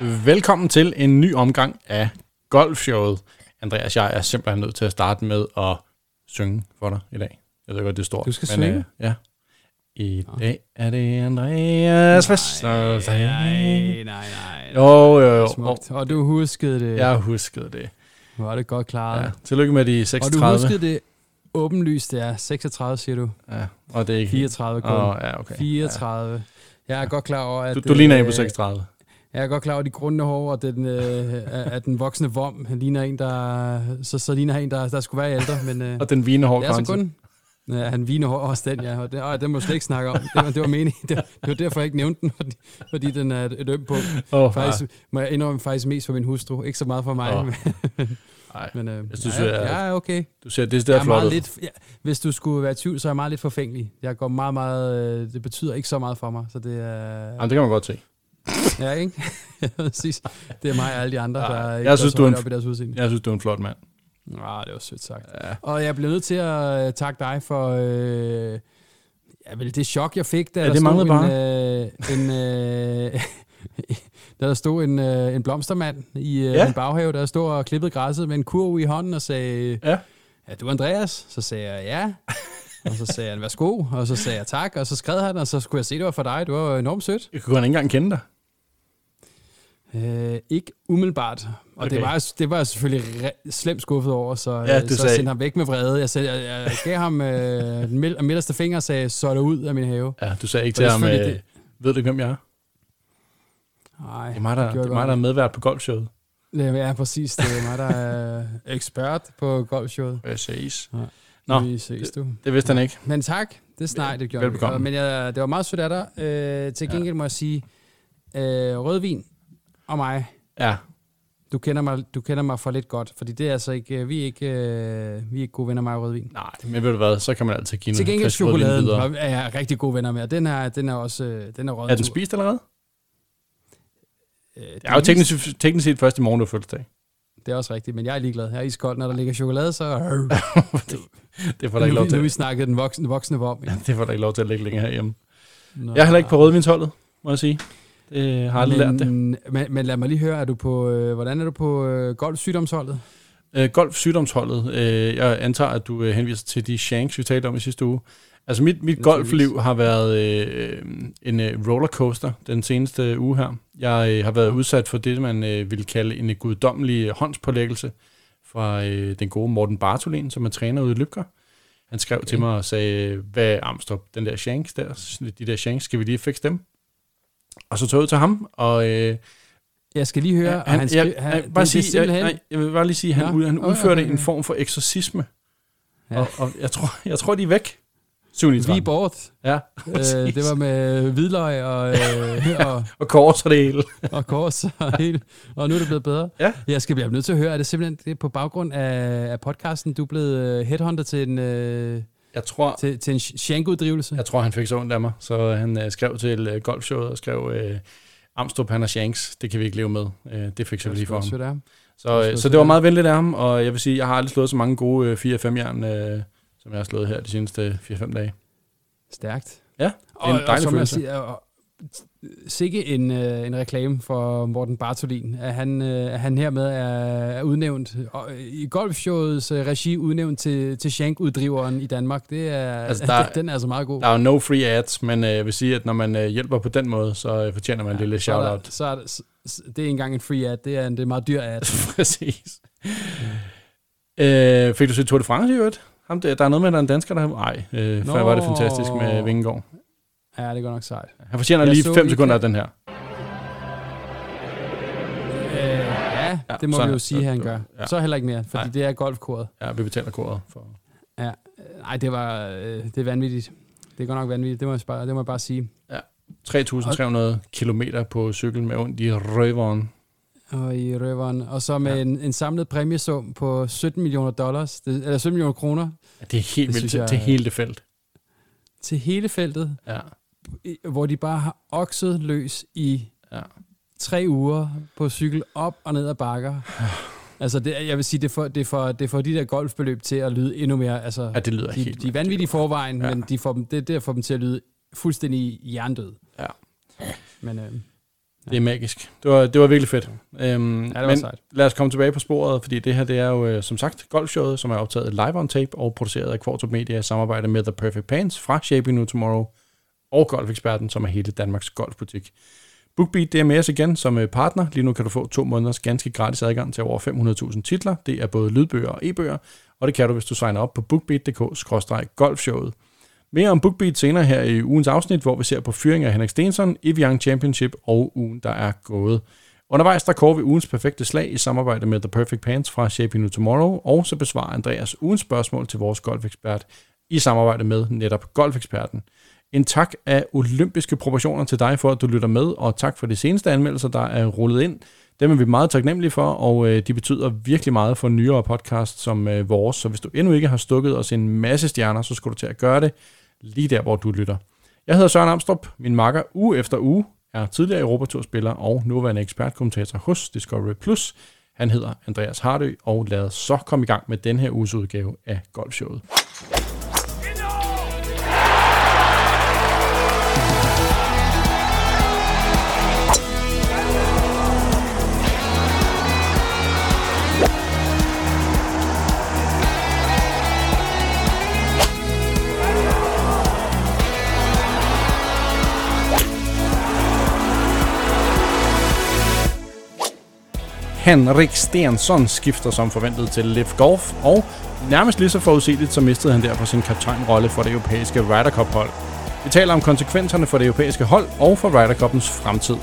Velkommen til en ny omgang af Golfshowet. Andreas, jeg er simpelthen nødt til at starte med at synge for dig i dag. Jeg ved godt, det er stort. Du skal synge? Øh, ja. I dag er det Andreas fødselsdag. Nej, nej, nej. Jo, jo, jo. Smukt. Og du huskede det. Jeg huskede det. Var det godt klaret. Ja. Tillykke med de Og du 36. huskede det åbenlyst, det er 36, siger du. Ja, og det er ikke... 34 kun. Åh, ja, okay. 34. Jeg er godt klar over, at... Du, du ligner en på øh, 36. Jeg er godt klar over, de grunde hår og den, øh, at den voksne vom ligner en, der... Så, så ligner han en, der, der skulle være ældre, men... Øh, Og den vine hår det er så kun... Ja, han viner hår også den, ja. Og det, åh, den må jeg slet ikke snakke om. Det var, det var meningen. Det, det var derfor, jeg ikke nævnte den, fordi, fordi den er et øm punkt. Oh, Faktisk, må jeg indrømme faktisk mest for min hustru. Ikke så meget for mig. Åh. men, Nej, men øh, Jeg synes, ja, jeg er- ja, okay. du ser det Jeg er er flot lidt, ja, hvis du skulle være i tvivl, så er jeg meget lidt forfængelig. Jeg går meget, meget, øh, det betyder ikke så meget for mig, så det er, Jamen, det kan man godt se. Ja, ikke? Ja, Præcis. Det er mig og alle de andre, Nej, der ikke jeg synes, du er en op i deres udseende. Jeg synes, du er en flot mand. Ah, det var sødt sagt. Ja. Og jeg blev nødt til at øh, takke dig for øh, ja, vel, det chok, jeg fik, da Ja, der det stod en, øh, en, øh, da der stod en, øh, en blomstermand i øh, Ja. ja. en baghave, der stod og klippede græsset med en kurv i hånden og sagde, Ja. er du Andreas? Så sagde jeg, ja. og så sagde han, værsgo. Og så sagde jeg tak, og så skrev han, og så skulle jeg se, det var for dig. Det var enormt sødt. Jeg kunne han ikke engang kende dig. Øh, ikke umiddelbart. Og Okay. det, var, det var jeg selvfølgelig re- slemt skuffet over, så, Ja, ja, du så sagde- sendte ham væk med vrede. Jeg, sagde, jeg, jeg gav ham øh, den middel- midterste finger og sagde, så det ud af min have. Ja, du sagde ikke det til ham, øh, ved du, hvem jeg er? Nej, Det er mig, der, det gjorde er mig, der er medvært på golfshowet. det er præcis. Det er mig, der er ekspert på golfshowet. Præcis. Ja. Nå, Vi ses, du. Det vidste han ikke. Men tak, det snart, det gjorde. Velbekomme. Men jeg, det var meget sødt af dig. Øh, til gengæld må jeg sige, øh, rødvin og mig, Ja, du kender, mig, du kender mig for lidt godt, fordi det er altså ikke, øh, vi er ikke, øh, vi er ikke gode venner, og rødvin. nej, men ved du hvad, så kan man altid give Til gengæld rødvin chokoladen videre. er jeg rigtig gode venner med, den er, den er også øh, den er rød. Er den spist allerede? Øh, det, Jeg er jo teknisk, teknisk set først i morgen, du fødselsdag. det er også rigtigt, men jeg er ligeglad. Jeg er iskold, når der ligger chokolade, så... Det får der ikke lov nu, nu vi til. snakkede den voksne, voksne vom. Ja, det får der ikke lov til at ligge længere herhjemme. Nå. Jeg er heller ikke på rødvinsholdet, må jeg sige. Det har jeg aldrig lært det. men, men, men lad mig lige høre, er du på, øh, hvordan er du på øh, golfsygdomsholdet? Øh, golf sygdomsholdet. Øh, jeg antager, at du øh, henviser til de shanks, vi talte om i sidste uge. Altså mit, mit golfliv har været øh, en øh, rollercoaster den seneste uge her. Jeg øh, har været udsat for det, man øh, ville kalde en guddommelig håndspålæggelse fra øh, den gode Morten Bartolin, som er træner ude i Lybker. Han skrev okay. til mig og sagde, hvad Amstrup, den der shanks der, de der shanks, skal vi lige fikse dem? Og så tog jeg ud til ham, og øh, Jeg skal lige høre, Ja, og han, han, jeg, skri- han, det- bare sige, jeg, nej, jeg vil bare lige sige, at han, ud, han udførte okay, en form for eksorcisme. Ja. Og, og jeg, tror, jeg tror, de er væk. 7 Vi er bort. Ja, Øh, det var med hvidløg og, øh, og, Og kors og det hele. og kors og hele. Og nu er det blevet bedre. Ja. Jeg skal blive nødt til at høre, er det simpelthen det er på baggrund af, af podcasten, du er blevet øh, headhunter til en, øh, Jeg tror, til, til en shankuddrivelse? jeg tror, han fik så ondt af mig. Så han øh, skrev til øh, golfshowet og skrev, øh, Amstrup, han har shanks. Det kan vi ikke leve med. Øh, det fik jeg lige for ham. Så, øh, så det var meget venligt af ham, og jeg vil sige, jeg har aldrig slået så mange gode øh, 4-5 jern, øh, som jeg har slået her de seneste 4-5 dage. Stærkt. Ja, det er Og, og dejlig jeg følelse. siger, og, sikke en, øh, en reklame for Morten Bartolin, at han, øh, at han hermed er, er udnævnt, og, øh, i golfshowets øh, regi udnævnt til, til Shank-uddriveren i Danmark. Det er, Altså, der er- den er altså meget god. Der er jo no free ads, men øh, jeg vil sige, at når man øh, hjælper på den måde, så øh, fortjener man ja, en lille så der- shout-out. Så er det, så, så- det er ikke engang en free ad, det er en det er meget dyr ad. Præcis. Øh, fik du set Tour de France i øvrigt? Ham der, der er noget med, at der er en dansker, der... Nej, øh, for Nå. var det fantastisk med Vingegaard. Ja, det går nok sejt. Han fortjener Jeg lige så 5 i sekunder af den her. Øh, ja, Ja, det må så- vi jo sige, at han gør. ja. Så heller ikke mere, fordi Nej. det er golfkoret. Ja, vi betaler koret for... Ja, nej, det var øh, det er vanvittigt. Det er godt nok vanvittigt, det må jeg bare, det må jeg bare sige. 3.300 kilometer på cykel med ondt i røveren. Og i røveren. Og så med Ja. ja. en, en samlet præmiesum på 17 millioner dollars, det, eller 17 millioner kroner, Ja, Det er helt Det vildt til, jeg til hele det felt. til hele feltet, Ja, hvor de bare har okset løs i ja. tre uger på cykel op og ned ad bakker. Altså, det, jeg vil sige, det får, det, får, det får de der golfbeløb til at lyde endnu mere. Altså, ja det lyder de, helt de er vanvittige i forvejen, Ja. ja. men de får dem, det, det får dem til at lyde fuldstændig hjernedød. Ja. Men øh, Det er magisk. Det var, det var virkelig fedt. Øhm, Ja, det var men sejt. lad os komme tilbage på sporet, fordi det her det er jo øh, som sagt golfshowet, som er optaget live on tape og produceret af Quartop Media i samarbejde med The Perfect Pants fra Shaping New Tomorrow og Golfeksperten, som er hele Danmarks golfbutik. BookBeat det er med os igen som øh, partner. Lige nu kan du få to måneders ganske gratis adgang til over 500.000 titler. Det er både lydbøger og e-bøger, og det kan du, hvis du signer op på bookbeat.dk-golfshowet. Mere om BookBeat senere her i ugens afsnit, hvor vi ser på fyring af Henrik Stensson, Evian Championship og ugen, der er gået. Undervejs der kårer vi ugens perfekte slag i samarbejde med The Perfect Pants fra Shaping New Tomorrow, og så besvarer Andreas ugens spørgsmål til vores golfekspert i samarbejde med netop Golfeksperten. En tak af olympiske proportioner til dig for, at du lytter med, og tak for de seneste anmeldelser, der er rullet ind. Dem er vi meget taknemmelige for, og øh, de betyder virkelig meget for nyere podcast som øh, vores. Så hvis du endnu ikke har stukket os en masse stjerner, så skal du til at gøre det lige der, hvor du lytter. Jeg hedder Søren Amstrup. Min makker uge efter uge er tidligere Europaturspiller og nuværende ekspertkommentator hos Discovery+. Plus. Han hedder Andreas Hardø, og lad os så komme i gang med den her uges udgave af Golfshowet. Henrik Stensson skifter som forventet til Liv Golf, og nærmest lige så forudsigeligt, så mistede han derfor sin kaptajnrolle for det europæiske Ryder Cup-hold. Vi taler om konsekvenserne for det europæiske hold og for Ryder Cupens fremtid.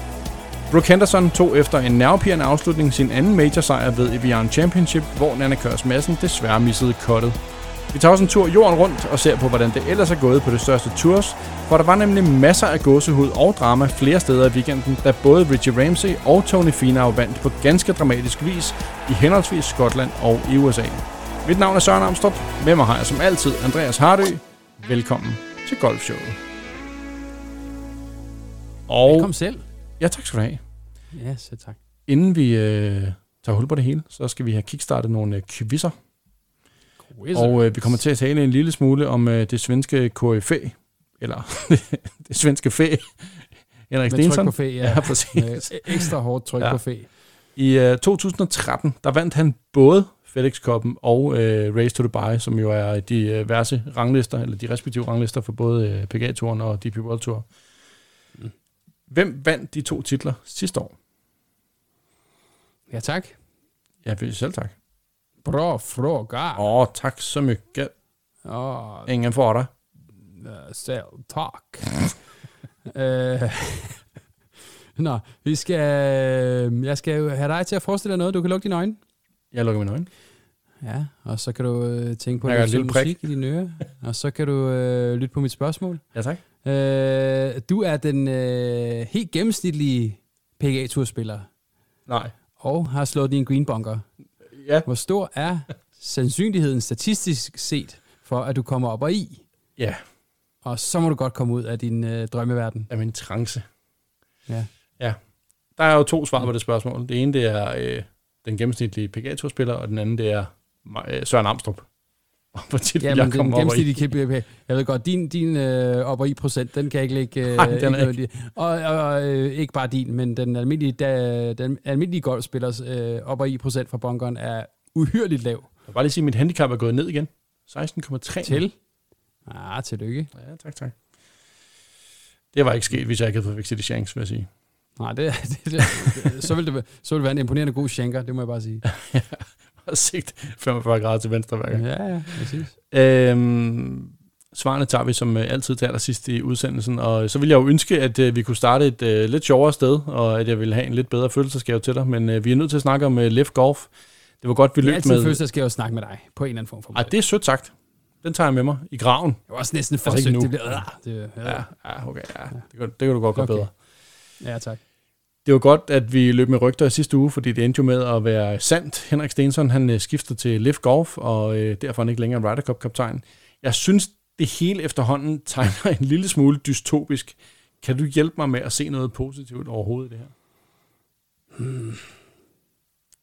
Brooke Henderson tog efter en nervepirrende afslutning sin anden major-sejr ved Evian Championship, hvor Nana Kørs Madsen desværre missede kottet. Vi tager også en tur jorden rundt og ser på, hvordan det ellers er gået på det største tours, for der var nemlig masser af gåsehud og drama flere steder i weekenden, da både Richie Ramsey og Tony Finau vandt på ganske dramatisk vis i henholdsvis Skotland og i USA. Mit navn er Søren Amstrup. Med mig har jeg som altid Andreas Hardø. Velkommen til Golfshowet. Og Velkommen selv. ja, tak skal du have. Ja, så tak. Inden vi øh, tager hul på det hele, så skal vi have kickstartet nogle øh, quizzer. Og øh, vi kommer til at tale en lille smule om øh, det svenske KFA, eller det svenske fæ, Henrik Med tryk Stensson. på fæ, ja. Ja, præcis. Med ekstra hårdt tryk Ja. på fæ. I øh, 2013, der vandt han både FedEx Cup'en og øh, Race to Dubai, som jo er de øh, værse ranglister, eller de respektive ranglister for både øh, PGA-turen og DP World Tour. Mm. Hvem vandt de to titler sidste år? Ja, tak. Ja, vil selv tak. Bra fråga. Oh, tak så mycket. Ja, Ingen fara. øh, selv tak. øh, Nå, vi skal, jeg skal have dig til at forestille dig noget. Du kan lukke dine øjne. Jeg lukker mine øjne. Ja, og så kan du øh, tænke på lidt prik. musik i dine ører. og så kan du øh, lytte på mit spørgsmål. Ja, tak. Øh, du er den øh, helt gennemsnitlige PGA-turspiller Nej. og har slået din green bunker. Ja. Hvor stor er sandsynligheden statistisk set for, at du kommer op og i? Ja, Og så må du godt komme ud af din øh, drømmeverden. af min trance. Ja. Ja. Der er jo to svar på det spørgsmål. Det ene, det er øh, den gennemsnitlige PGA-turspiller, og den anden, det er øh, Søren Amstrup. Hvor tit Ja, men jeg den komme op og i. gennemsnitlige KPP, jeg ved godt, din, din øh, op i procent, den kan jeg ikke lægge... Øh, Nej, den er ikke i. Og, og øh, ikke bare din, men den almindelige, da, den almindelige golfspillers øh, op i procent fra bunkeren er uhyrligt lav. Jeg vil bare lige sige, at mit handicap er gået ned igen. 16,3. Til? Ah, tillykke. Ja, tak, tak. Det var ikke sket, hvis jeg ikke havde fået Victor Chance, vil jeg sige. Nej, det, det, det, så, vil det, være- så vil det være en imponerende god shanker, det må jeg bare sige. Jeg har sigt 45 grader til venstre hver gang. Ja, ja, præcis. Øhm, svarene tager vi som øh, altid til allersidst i udsendelsen, og så vil jeg jo ønske, at øh, vi kunne starte et øh, lidt sjovere sted, og at jeg ville have en lidt bedre følelsesgave til dig, men øh, vi er nødt til at snakke om øh, Live Golf. Det var godt, vi Det er løb altid med... en følelse, at skal jeg jo snakke med dig på en eller anden form for måde. det er sødt sagt. Den tager jeg med mig i graven. Det var også næsten for Altså sødt. nu. Det bliver, øh, det, ja. Ja, ja okay. Ja. Det, kan, det kan du godt gøre Okay. bedre. ja, tak. Det var godt, at vi løb med rygter i sidste uge, fordi det endte jo med at være sandt. Henrik Stensson, han øh, skifter til Liv Golf, og øh, derfor er han ikke længere Ryder Cup-kaptajn. Jeg synes, det hele efterhånden tegner en lille smule dystopisk. Kan du hjælpe mig med at se noget positivt overhovedet i det her?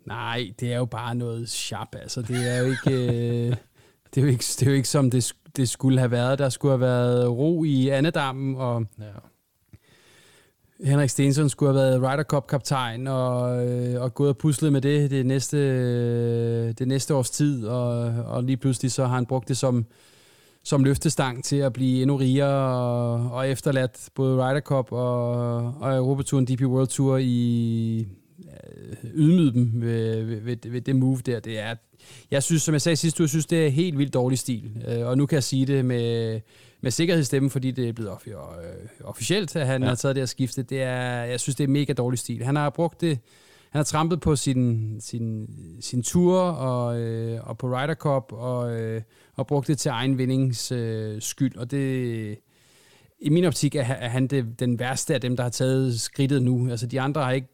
Nej, det er jo bare noget sharp, altså. Det er jo ikke, øh, det er jo ikke, det er jo ikke som det, det skulle have været. Der skulle have været ro i andedammen, og Ja. Henrik Stensson skulle have været Ryder Cup-kaptajn og, øh, og gået og puslet med det det næste, øh, det næste års tid, og, og lige pludselig så har han brugt det som, som løftestang til at blive endnu rigere og, og efterladt både Ryder Cup og, og Europaturen, DP World Tour i øh, ydmyde dem ved, ved, ved, det move der. Det er, jeg synes, som jeg sagde sidste uge, jeg synes, det er helt vildt dårlig stil. Øh, og nu kan jeg sige det med, med sikkerhedsstemme, fordi det er blevet øh, officielt, at han ja. har taget det her skifte. Det er, jeg synes, det er mega dårlig stil. Han har brugt det, han har trampet på sin, sin, sin tur og, øh, og på Ryder Cup og, øh, og brugt det til egen vindings øh, skyld. Og det, i min optik er, er han det, den værste af dem, der har taget skridtet nu. Altså de andre har ikke,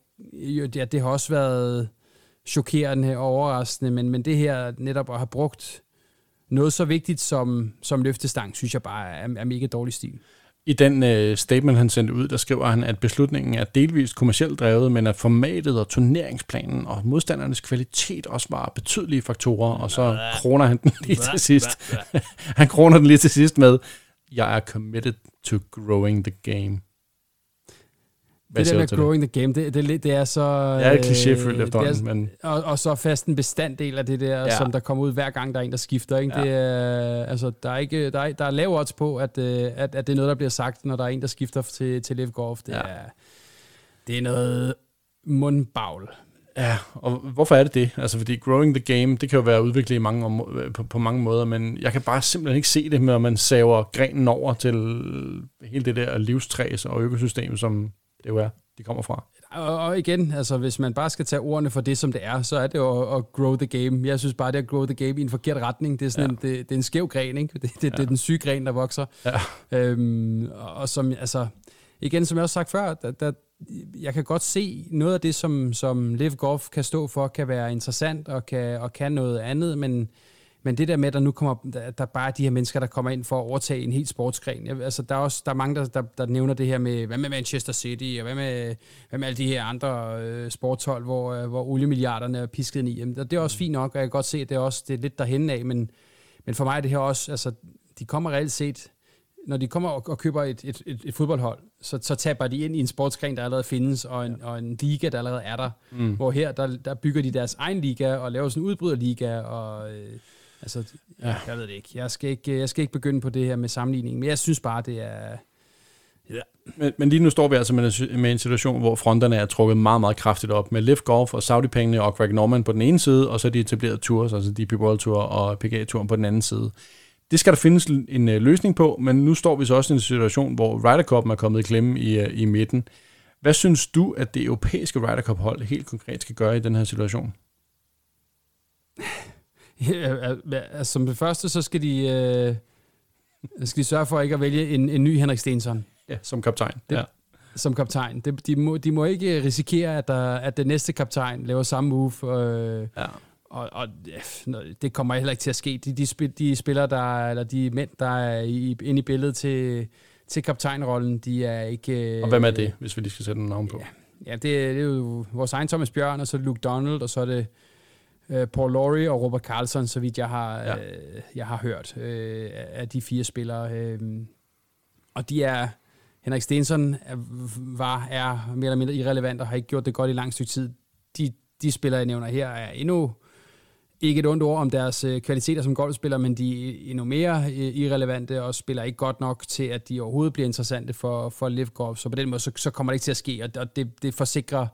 ja, det har også været chokerende og overraskende, men, men det her netop at have brugt noget så vigtigt som, som løftestang, synes jeg bare er, er mega dårlig stil. I den øh, statement, han sendte ud, der skriver han, at beslutningen er delvist kommercielt drevet, men at formatet og turneringsplanen og modstandernes kvalitet også var betydelige faktorer, og så kroner han den lige til sidst. han kroner den lige til sidst med, jeg er committed to growing the game. Det der med growing det? the game, det, det, det er så... Jeg er klichéfyldt efterhånden, men... Og, og så fast en bestanddel af det der, ja. som der kommer ud hver gang, der er en, der skifter. Ikke? Ja. Det er, altså, der, er ikke, der, er, der er lav odds på, at, øh, at, at det er noget, der bliver sagt, når der er en, der skifter til, til Live Golf. Det, ja. er, det er noget mundbagl. Ja, og hvorfor er det det? Altså, fordi growing the game, det kan jo være udviklet i mange, på, på mange måder, men jeg kan bare simpelthen ikke se det, når man saver grenen over til hele det der livstræs og økosystem, som det jo er, de kommer fra. Og igen, altså hvis man bare skal tage ordene for det, som det er, så er det jo at, at grow the game. Jeg synes bare, det er at grow the game i en forkert retning. Det er, sådan ja. en, det, det er en skæv gren, ikke? Det, det, ja. det er den syge gren, der vokser. Ja. Øhm, og som, altså, igen, som jeg også sagt før, der, der, jeg kan godt se noget af det, som, som Live Golf kan stå for, kan være interessant og kan, og kan noget andet, men men det der med, at der nu kommer, der, der bare er de her mennesker, der kommer ind for at overtage en helt sportsgren. Jeg, altså, der er også der er mange, der, der, der nævner det her med, hvad med Manchester City, og hvad med, hvad med alle de her andre øh, sportshold, hvor, øh, hvor oliemilliarderne er pisket i. Jamen, det er også fint nok, og jeg kan godt se, at det er også det er lidt derhen af, men, men for mig er det her også, altså, de kommer reelt set, når de kommer og, og køber et, et, et, et fodboldhold, så, så taber de ind i en sportsgren, der allerede findes, og en, ja. og en liga, der allerede er der. Mm. Hvor her, der, der bygger de deres egen liga, og laver sådan en udbryderliga, og... Øh, Altså, ja. jeg ved det ikke. Jeg skal ikke, jeg skal ikke begynde på det her med sammenligning, men jeg synes bare, det er... Ja. Men, men lige nu står vi altså med en, med en situation, hvor fronterne er trukket meget, meget kraftigt op med Liv Golf og Saudi-pengene og Greg Norman på den ene side, og så de etablerede tours, altså DP World Tour og PGA Tour på den anden side. Det skal der findes en uh, løsning på, men nu står vi så også i en situation, hvor Ryder Cup er kommet i klemme i, uh, i midten. Hvad synes du, at det europæiske Ryder Cup hold helt konkret skal gøre i den her situation? Ja, altså, som det første, så skal de, øh, skal de sørge for ikke at vælge en, en ny Henrik Stensson. Ja, som kaptajn. Det, ja. Som kaptajn. Det, de, må, de må ikke risikere, at, der, at den næste kaptajn laver samme move. Øh, ja. Og, og det kommer heller ikke til at ske. De, de, spil, de spillere, der, eller de mænd, der er i, inde i billedet til, til kaptajnrollen, de er ikke... Og hvem er det, hvis vi lige skal sætte en navn på? Ja, ja det, det er jo vores egen Thomas Bjørn, og så Luke Donald, og så er det øh, Paul Laurie og Robert Carlson, så vidt jeg har, ja. øh, jeg har hørt øh, af de fire spillere. Øh, og de er, Henrik Stensson er, var, er mere eller mindre irrelevant og har ikke gjort det godt i lang stykke tid. De, de spillere, jeg nævner her, er endnu ikke et ondt ord om deres øh, kvaliteter som golfspillere, men de er endnu mere øh, irrelevante og spiller ikke godt nok til, at de overhovedet bliver interessante for, for Live Golf. Så på den måde, så, så kommer det ikke til at ske, og det, det forsikrer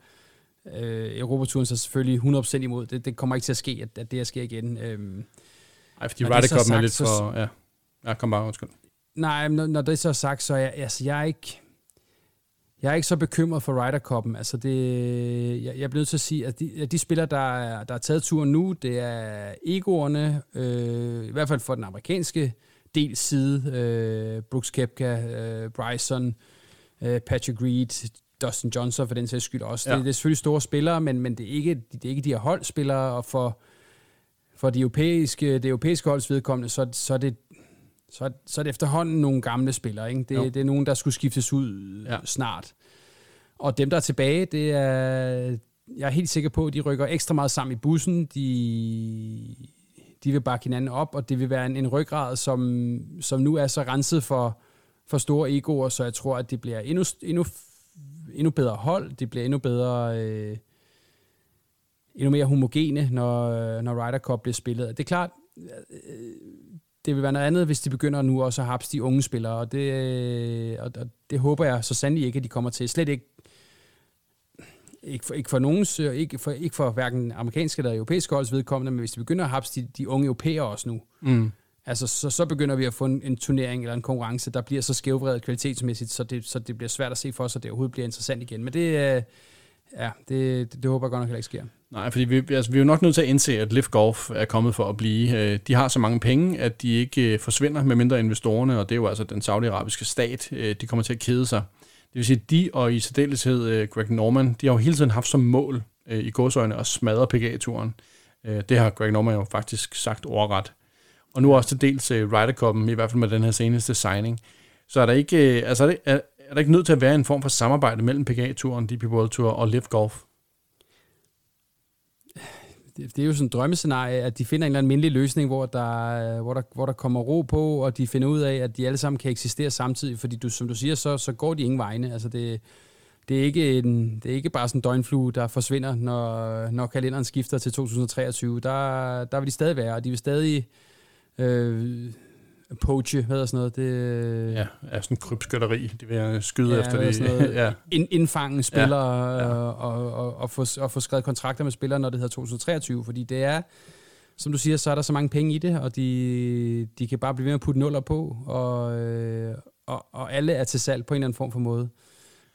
Øh, Europaturen så selvfølgelig 100% imod. Det, det kommer ikke til at ske, at, at det her sker igen. Øh, Ej, fordi Ryder Cup er lidt for... Ja, ja kom bare, undskyld. Nej, når, når det er så sagt, så er jeg, altså, jeg er ikke... Jeg er ikke så bekymret for Ryder Cup'en. Altså det, jeg, jeg bliver nødt til at sige, at de, at de spillere, der er, der er taget turen nu, det er egoerne, øh, i hvert fald for den amerikanske del side, øh, Brooks Koepka, øh, Bryson, øh, Patrick Reed, Dustin Johnson for den sags skyld også. Ja. Det, det er selvfølgelig store spillere, men, men det, er ikke, det er ikke de her holdspillere, og for, for de europæiske, det europæiske holds vedkommende, så, så, er det, så, så er det efterhånden nogle gamle spillere. Ikke? Det, det er nogen, der skulle skiftes ud ja. snart. Og dem, der er tilbage, det er, jeg er helt sikker på, at de rykker ekstra meget sammen i bussen. De, de vil bakke hinanden op, og det vil være en, en ryggrad, som, som nu er så renset for, for store egoer, så jeg tror, at det bliver endnu, endnu endnu bedre hold, de bliver endnu bedre, øh, endnu mere homogene, når, øh, når Ryder Cup bliver spillet. Det er klart, øh, det vil være noget andet, hvis de begynder nu også at hapse de unge spillere, og det, øh, og, og det håber jeg så sandelig ikke, at de kommer til. Slet ikke ikke for, ikke for nogens, ikke for, ikke for hverken amerikanske eller europæiske holds vedkommende, men hvis de begynder at hapse de, de unge europæere også nu, mm altså så, så begynder vi at få en, en turnering eller en konkurrence, der bliver så skævvredet kvalitetsmæssigt, så det, så det bliver svært at se for sig, at det overhovedet bliver interessant igen. Men det, øh, ja, det, det, det håber jeg godt nok heller ikke sker. Nej, fordi vi, altså, vi er jo nok nødt til at indse, at Lift Golf er kommet for at blive. Øh, de har så mange penge, at de ikke øh, forsvinder med mindre investorerne, og det er jo altså den saudiarabiske stat. De kommer til at kede sig. Det vil sige, at de og i særdeleshed Greg Norman, de har jo hele tiden haft som mål i godsøjne at smadre PGA-turen. Det har Greg Norman jo faktisk sagt overret. Og nu også til dels øh, Ryder Cup'en, i hvert fald med den her seneste signing. Så er der ikke, øh, altså er, det, er, er der ikke nødt til at være en form for samarbejde mellem PGA-turen, DP World Tour og Live Golf? det, det er jo sådan et drømmescenarie, at de finder en eller anden mindelig løsning, hvor der, øh, hvor, der, hvor der kommer ro på, og de finder ud af, at de alle sammen kan eksistere samtidig, fordi du, som du siger, så, så går de ingen vegne. Altså det, det, er ikke en, det er ikke bare sådan en døgnflue, der forsvinder, når, når kalenderen skifter til 2023. Der, der vil de stadig være, og de vil stadig øh, poache, hvad er sådan noget? Det, ja, er sådan krybskytteri. De vil skyde ja, efter det. Noget, ja. ind, indfange spillere ja, ja. Og, og, og, og, få, og få skrevet kontrakter med spillere, når det hedder 2023, fordi det er, som du siger, så er der så mange penge i det, og de, de kan bare blive ved med at putte nuller på, og, øh, og, og alle er til salg på en eller anden form for måde.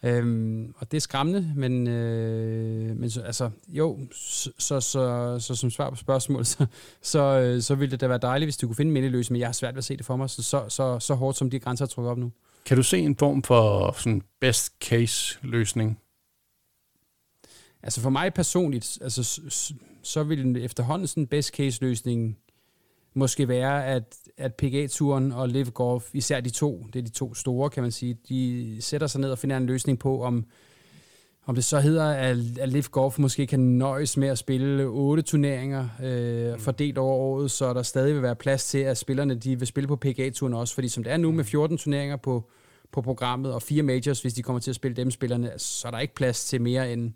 Øhm, og det er skræmmende, men, øh, men så, altså, jo, så, så, så, så som svar på spørgsmålet, så, så, øh, så ville det da være dejligt, hvis du kunne finde en men jeg har svært ved at se det for mig, så, så, så, så hårdt som de grænser er trukket op nu. Kan du se en form for sådan best case løsning? Altså for mig personligt, altså, så, så vil efterhånden sådan en best case løsning måske være, at, at PGA-turen og Live Golf, især de to, det er de to store, kan man sige, de sætter sig ned og finder en løsning på, om, om det så hedder, at, at Live Golf måske kan nøjes med at spille otte turneringer øh, fordelt over året, så der stadig vil være plads til, at spillerne de vil spille på PGA-turen også, fordi som det er nu med 14 turneringer på, på programmet, og fire majors, hvis de kommer til at spille dem spillerne, så er der ikke plads til mere end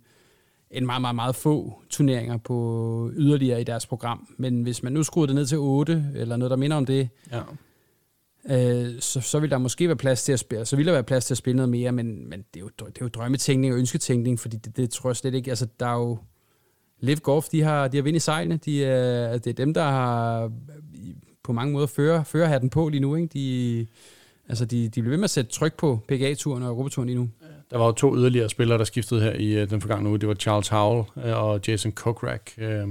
en meget, meget, meget få turneringer på yderligere i deres program. Men hvis man nu skruer det ned til 8, eller noget, der minder om det, ja. øh, så, så vil der måske være plads til at spille, så vil der være plads til at spille noget mere, men, men det, er jo, det er jo drømmetænkning og ønsketænkning, fordi det, det tror jeg slet ikke, altså der er jo, Liv Golf, de har, de har vind i sejlene, de er, det er dem, der har på mange måder fører, fører hatten på lige nu, ikke? De, altså de, de bliver ved med at sætte tryk på PGA-turen og Europaturen lige nu. Der var jo to yderligere spillere, der skiftede her i uh, den forgangne uge. Det var Charles Howell uh, og Jason Kokrak. Uh,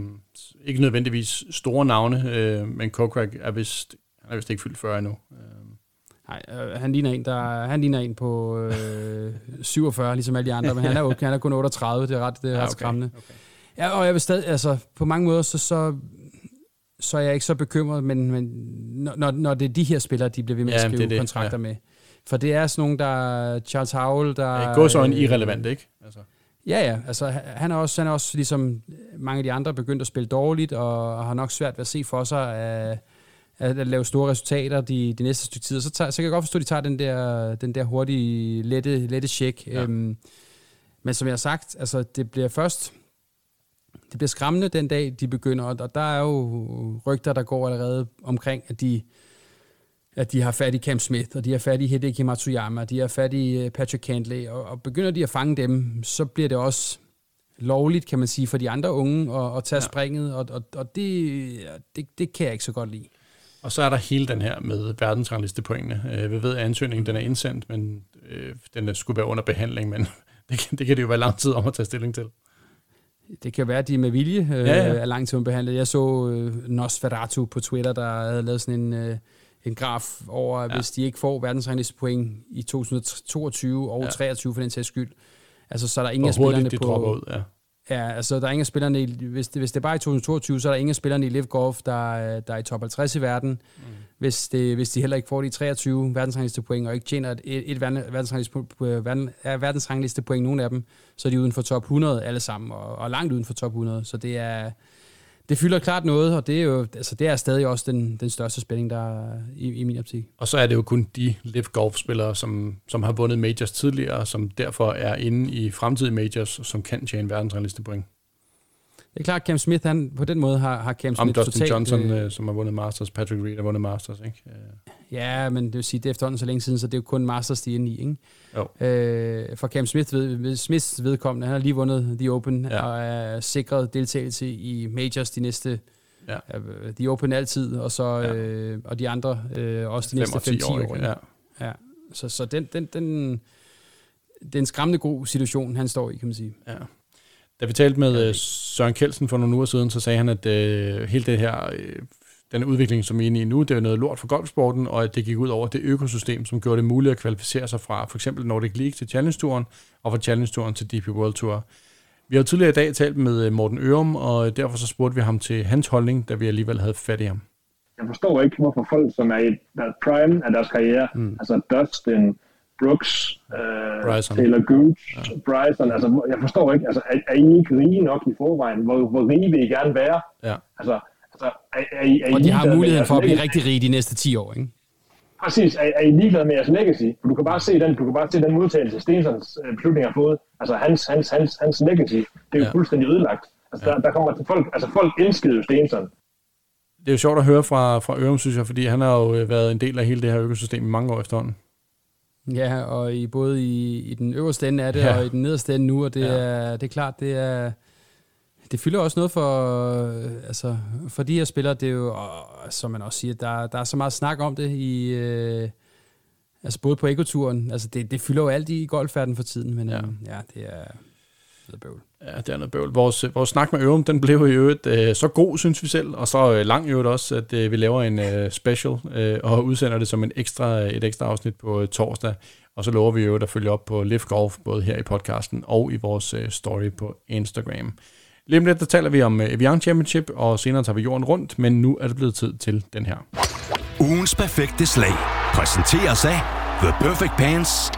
ikke nødvendigvis store navne, uh, men Kokrak er vist, han er vist ikke fyldt 40 endnu. Nej, øh, han, ligner en, der, han ligner en på øh, 47, ligesom alle de andre, men han er, han er kun 38, det er ret, det er ret ja, okay, skræmmende. Okay. Ja, og jeg vil stadig, altså, på mange måder, så, så, så er jeg ikke så bekymret, men, men når, når det er de her spillere, de bliver ved med ja, at skrive det, kontrakter ja. med, for det er sådan nogle, der... Charles Howell, der... Går så en irrelevant, ikke? Altså. Ja, ja. Altså, han er også, han er også ligesom mange af de andre begyndt at spille dårligt, og har nok svært ved at se for sig at, at, at lave store resultater de, de næste stykke tid. Så, tager, så kan jeg godt forstå, at de tager den der, den der hurtige, lette, lette check. Ja. Øhm, men som jeg har sagt, altså, det bliver først... Det bliver skræmmende den dag, de begynder, og der er jo rygter, der går allerede omkring, at de at de har fat i Cam Smith, og de har fat i Hideki Matsuyama, og de har fat i øh, Patrick Cantley, og, og begynder de at fange dem, så bliver det også lovligt, kan man sige, for de andre unge at, at tage ja. springet, og, og, og det, det, det kan jeg ikke så godt lide. Og så er der hele den her med verdensrangliste pointene. Øh, vi ved, at ansøgningen den er indsendt, men øh, den skulle være under behandling, men det kan, det kan det jo være lang tid om at tage stilling til. Det kan være, at de med vilje øh, ja, ja. er lang tid behandlet. Jeg så øh, Nosferatu på Twitter, der havde lavet sådan en... Øh, en graf over, ja. hvis de ikke får verdensranglistepoint i 2022 og ja. 23 for den sags skyld, altså så er der ingen af spillerne de på... ud, ja. Ja, altså der er ingen af spillerne, i, hvis, det, hvis det er bare i 2022, så er der ingen af spillerne i Live Golf, der, der er i top 50 i verden. Mm. Hvis, det, hvis de heller ikke får de 23 verdensranglistepoint, og ikke tjener et, et verdensranglistepoint, nogen af dem, så er de uden for top 100 alle sammen, og, og langt uden for top 100. Så det er, det fylder klart noget, og det er jo altså, det er stadig også den, den største spænding, der er i, i min optik. Og så er det jo kun de live golfspillere, som, som har vundet majors tidligere, som derfor er inde i fremtidige majors, som kan tjene verdensrangliste point. Det er klart, Cam Smith, han, på den måde har, har Cam Om Smith Dustin totalt... Johnson, øh, øh, som har vundet Masters, Patrick Reed har vundet Masters, ikke? Øh, Ja, men det vil sige, det er efterhånden så længe siden, så det er jo kun Masters, de er inde i, ikke? Jo. Øh, for Cam Smith ved, ved, Smiths vedkommende, han har lige vundet The Open, Ja. og er sikret deltagelse i majors de næste... Ja. øh, The Open altid, og så Ja. øh, og de andre øh, også de næste og 10 5-10 år. år? Ja. Ja. Så, så den, den, den, det er en skræmmende god situation, han står i, kan man sige. Ja. Da vi talte med øh, Søren Kelsen for nogle uger siden, så sagde han, at øh, hele det her, øh, den udvikling, som vi er inde i nu, det er noget lort for golfsporten, og at det gik ud over det økosystem, som gjorde det muligt at kvalificere sig fra for eksempel Nordic League til Challenge-turen, og fra Challenge-turen til DP World Tour. Vi har jo tidligere i dag talt med øh, Morten Ørum, og derfor så spurgte vi ham til hans holdning, da vi alligevel havde fat i ham. jeg forstår ikke, hvorfor folk, som er i deres prime af deres karriere, mm. altså Dustin, Brooks, øh, Bryson. Taylor Gooch, ja. Bryson, altså jeg forstår ikke, altså er, er I ikke rige nok i forvejen? Hvor, hvor rige vil I gerne være? Ja. Altså, altså er, er, I, er I Og de har ligeglade med muligheden for at blive rigtig rige de næste 10 år, ikke? Præcis, er, er I ligeglade med jeres legacy? For du kan bare se den, du kan bare se den modtagelse, Stensons øh, beslutning har fået. Altså hans, hans, hans, hans legacy, det er jo Ja. ja. fuldstændig ødelagt. Altså, der, der kommer til folk, altså folk elskede jo Stenson. Det er jo sjovt at høre fra, fra Ørum, synes jeg, fordi han har jo øh, været en del af hele det her økosystem i mange år efterhånden. Ja, og i både i, i den øverste ende af det, Ja. og i den nederste ende nu, og det, Ja. er, det er klart, det er... Det fylder også noget for, øh, altså, for de her spillere, det er jo, og, som man også siger, der, der er så meget snak om det i, øh, altså både på ekoturen, altså det, det fylder jo alt i golfverdenen for tiden, men Ja. ja, ja det er noget bøvl. Ja, det er noget bøvl. Vores, øh, vores snak med Ørum, den blev i øvrigt øh, så god, synes vi selv, og så øh, lang i øvrigt også, at øh, vi laver en øh, special øh, og udsender det som en ekstra, øh, et ekstra afsnit på øh, torsdag. Og så lover vi jo at følge op på Live Golf, både her i podcasten og i vores øh, story på Instagram. Lige om lidt, der taler vi om øh, Evian Championship, og senere tager vi jorden rundt, men nu er det blevet tid til den her. Ugens perfekte slag præsenteres af The Perfect Pants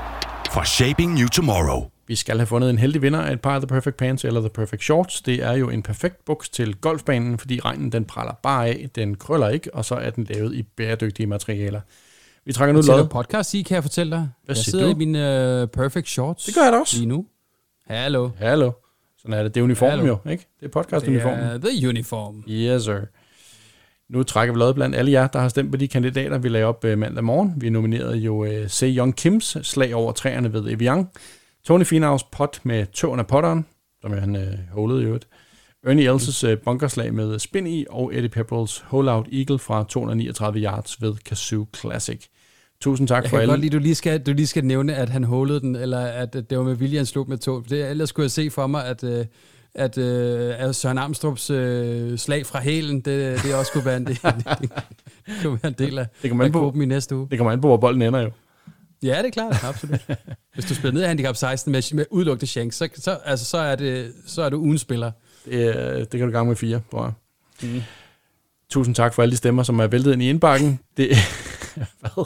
fra Shaping New Tomorrow. Vi skal have fundet en heldig vinder af et par af The Perfect Pants eller The Perfect Shorts. Det er jo en perfekt buks til golfbanen, fordi regnen den praller bare af, den krøller ikke, og så er den lavet i bæredygtige materialer. Vi trækker nu lod. podcast i, kan jeg fortælle dig. Hvad jeg sidder du? i mine uh, perfect shorts. Det gør jeg da også. Lige nu. Hallo. Hallo. Sådan er det. Det er uniformen Hallo. jo, ikke? Det er Det podcast-uniformen. er The Uniform. Yes, sir. Nu trækker vi lod blandt alle jer, der har stemt på de kandidater, vi lagde op øh, mandag morgen. Vi nominerede jo uh, Se Young Kims slag over træerne ved Evian. Tony Finaus pot med tåen af potteren, som han uh, holede i øvrigt. Ernie Els' uh, bunkerslag med spin i, og Eddie Pepperells Hole-Out Eagle fra 239 yards ved Kazoo Classic. Tusind tak Jeg for kan alle. godt lide, du lige skal, du lige skal nævne, at han hullede den, eller at det var med vilje, han slog med tog. Det, ellers skulle jeg se for mig, at, øh, at, øh, at Søren Armstrongs øh, slag fra hælen, det, det også kunne være en del, det kunne være en del af, Det kommer an af på. i næste uge. Det kommer an på, hvor bolden ender jo. Ja, det er klart, absolut. Hvis du spiller ned i handicap 16 med, med udelukkende shank, så, så, altså, så, er det, så er du ugen spiller. Det, det kan du gange med fire, tror jeg. Mm. Tusind tak for alle de stemmer, som er væltet ind i indbakken. Det, hvad?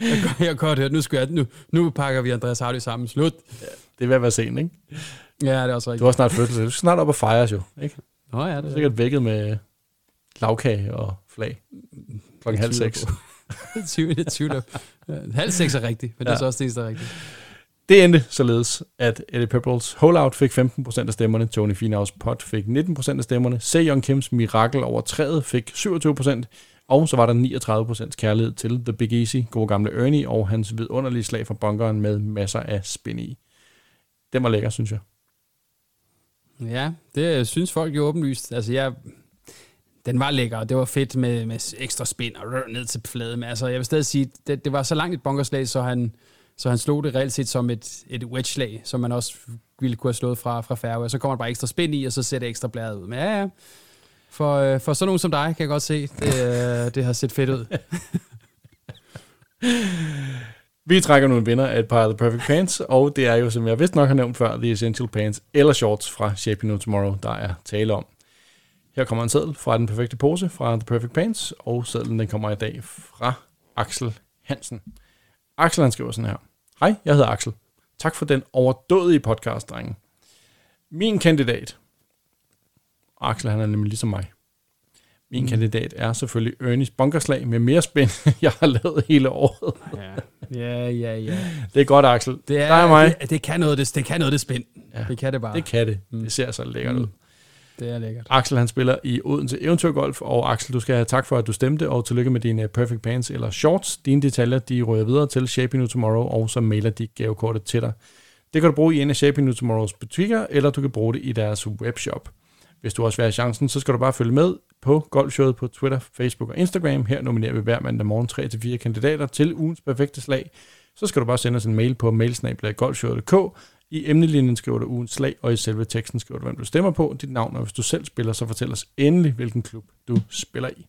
Jeg, kan- jeg kan godt høre, nu, skal jeg, nu, nu pakker vi Andreas Hardy sammen. Slut. Det er ved at være sent, ikke? Ja, det er også rigtigt. Du har snart fødselsdag. Du skal snart op og fejres jo, ikke? Nå ja, det er er sikkert vækket med lavkage og flag. Klokken halv seks. På. Det tvivler jeg. tvivler. Halv seks er rigtigt, men ja. det er så også det eneste, der er rigtigt. Det endte således, at Eddie Pepperells Holdout fik 15% af stemmerne, Tony Finaus Pot fik 19% af stemmerne, Se Young Kims Mirakel over træet fik 27%, og så var der 39% kærlighed til The Big Easy, gode gamle Ernie, og hans vidunderlige slag fra bunkeren med masser af spin i. Den var lækker, synes jeg. Ja, det synes folk jo åbenlyst. Altså, jeg, den var lækker, og det var fedt med, med ekstra spin og rør ned til fladen. Men altså, jeg vil stadig sige, det, det var så langt et bunkerslag, så han, så han slog det reelt set som et, et wedge-slag, som man også ville kunne have slået fra, fra færge. Så kommer der bare ekstra spin i, og så ser det ekstra blæret ud. Men ja, ja. For, øh, for sådan nogen som dig, kan jeg godt se, det, øh, det har set fedt ud. Vi trækker nu en vinder af et par af The Perfect Pants, og det er jo, som jeg vist nok har nævnt før, The Essential Pants eller Shorts fra Shape No Tomorrow, der er tale om. Her kommer en seddel fra Den Perfekte Pose fra The Perfect Pants, og sedlen den kommer i dag fra Axel Hansen. Axel han skriver sådan her. Hej, jeg hedder Axel. Tak for den overdådige podcast, drenge. Min kandidat. Axel han er nemlig ligesom mig. Min mm. kandidat er selvfølgelig Ernest Bunkerslag med mere spænd, jeg har lavet hele året. Ja, ja, ja. ja. Det er godt, Axel. Det, er, Der er mig. Det, det, kan noget, det, det kan noget, det spænd. Ja, Det kan det bare. Det kan det. Det ser så lækkert ud. Det er lækkert. Axel han spiller i Odense Eventyrgolf, og Axel, du skal have tak for, at du stemte, og tillykke med dine eh, Perfect Pants eller Shorts. Dine detaljer, de rører videre til Shaping You Tomorrow, og så mailer de gavekortet til dig. Det kan du bruge i en af Shaping You Tomorrows butikker, eller du kan bruge det i deres webshop. Hvis du også vil have chancen, så skal du bare følge med på golfshowet på Twitter, Facebook og Instagram. Her nominerer vi hver mandag morgen 3-4 kandidater til ugens perfekte slag. Så skal du bare sende os en mail på mailsnabla.golfshowet.dk i emnelinjen skriver du ugens slag, og i selve teksten skriver du, hvem du stemmer på, dit navn, og hvis du selv spiller, så fortæl os endelig, hvilken klub du spiller i.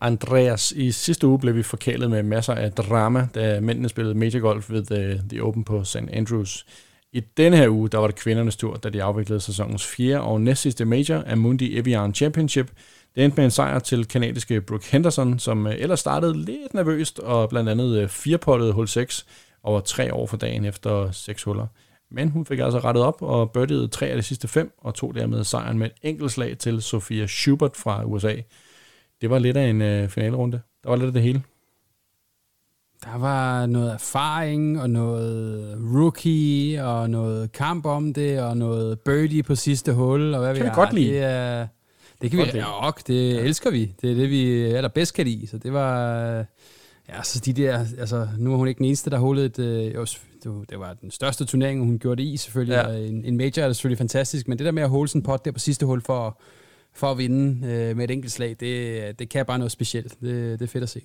Andreas, i sidste uge blev vi forkælet med masser af drama, da mændene spillede Major Golf ved The, The Open på St. Andrews. I denne her uge, der var det kvindernes tur, da de afviklede sæsonens fjerde og næstsidste major, Amundi Evian Championship. Det endte med en sejr til kanadiske Brooke Henderson, som øh, ellers startede lidt nervøst og blandt andet øh, firepottede hul 6 over tre år for dagen efter seks huller. Men hun fik altså rettet op og birdiede tre af de sidste fem, og tog dermed sejren med et enkelt slag til Sofia Schubert fra USA. Det var lidt af en øh, finalerunde. Der var lidt af det hele. Der var noget erfaring, og noget rookie, og noget kamp om det, og noget birdie på sidste hul, og hvad Kan vi vi godt lide. Det, er, det kan vi lide. nok, det ja. elsker vi. Det er det, vi allerbedst kan lide. Så det var... Ja, så de der... Altså, nu er hun ikke den eneste, der hullede et... Øh, jo, det- var den største turnering, hun gjorde det i, selvfølgelig. Ja. En, en major er selvfølgelig fantastisk, men det der med at holde en pot der på sidste hul for, for at vinde øh, med et enkelt slag, det, det kan bare noget specielt. Det, det er fedt at se.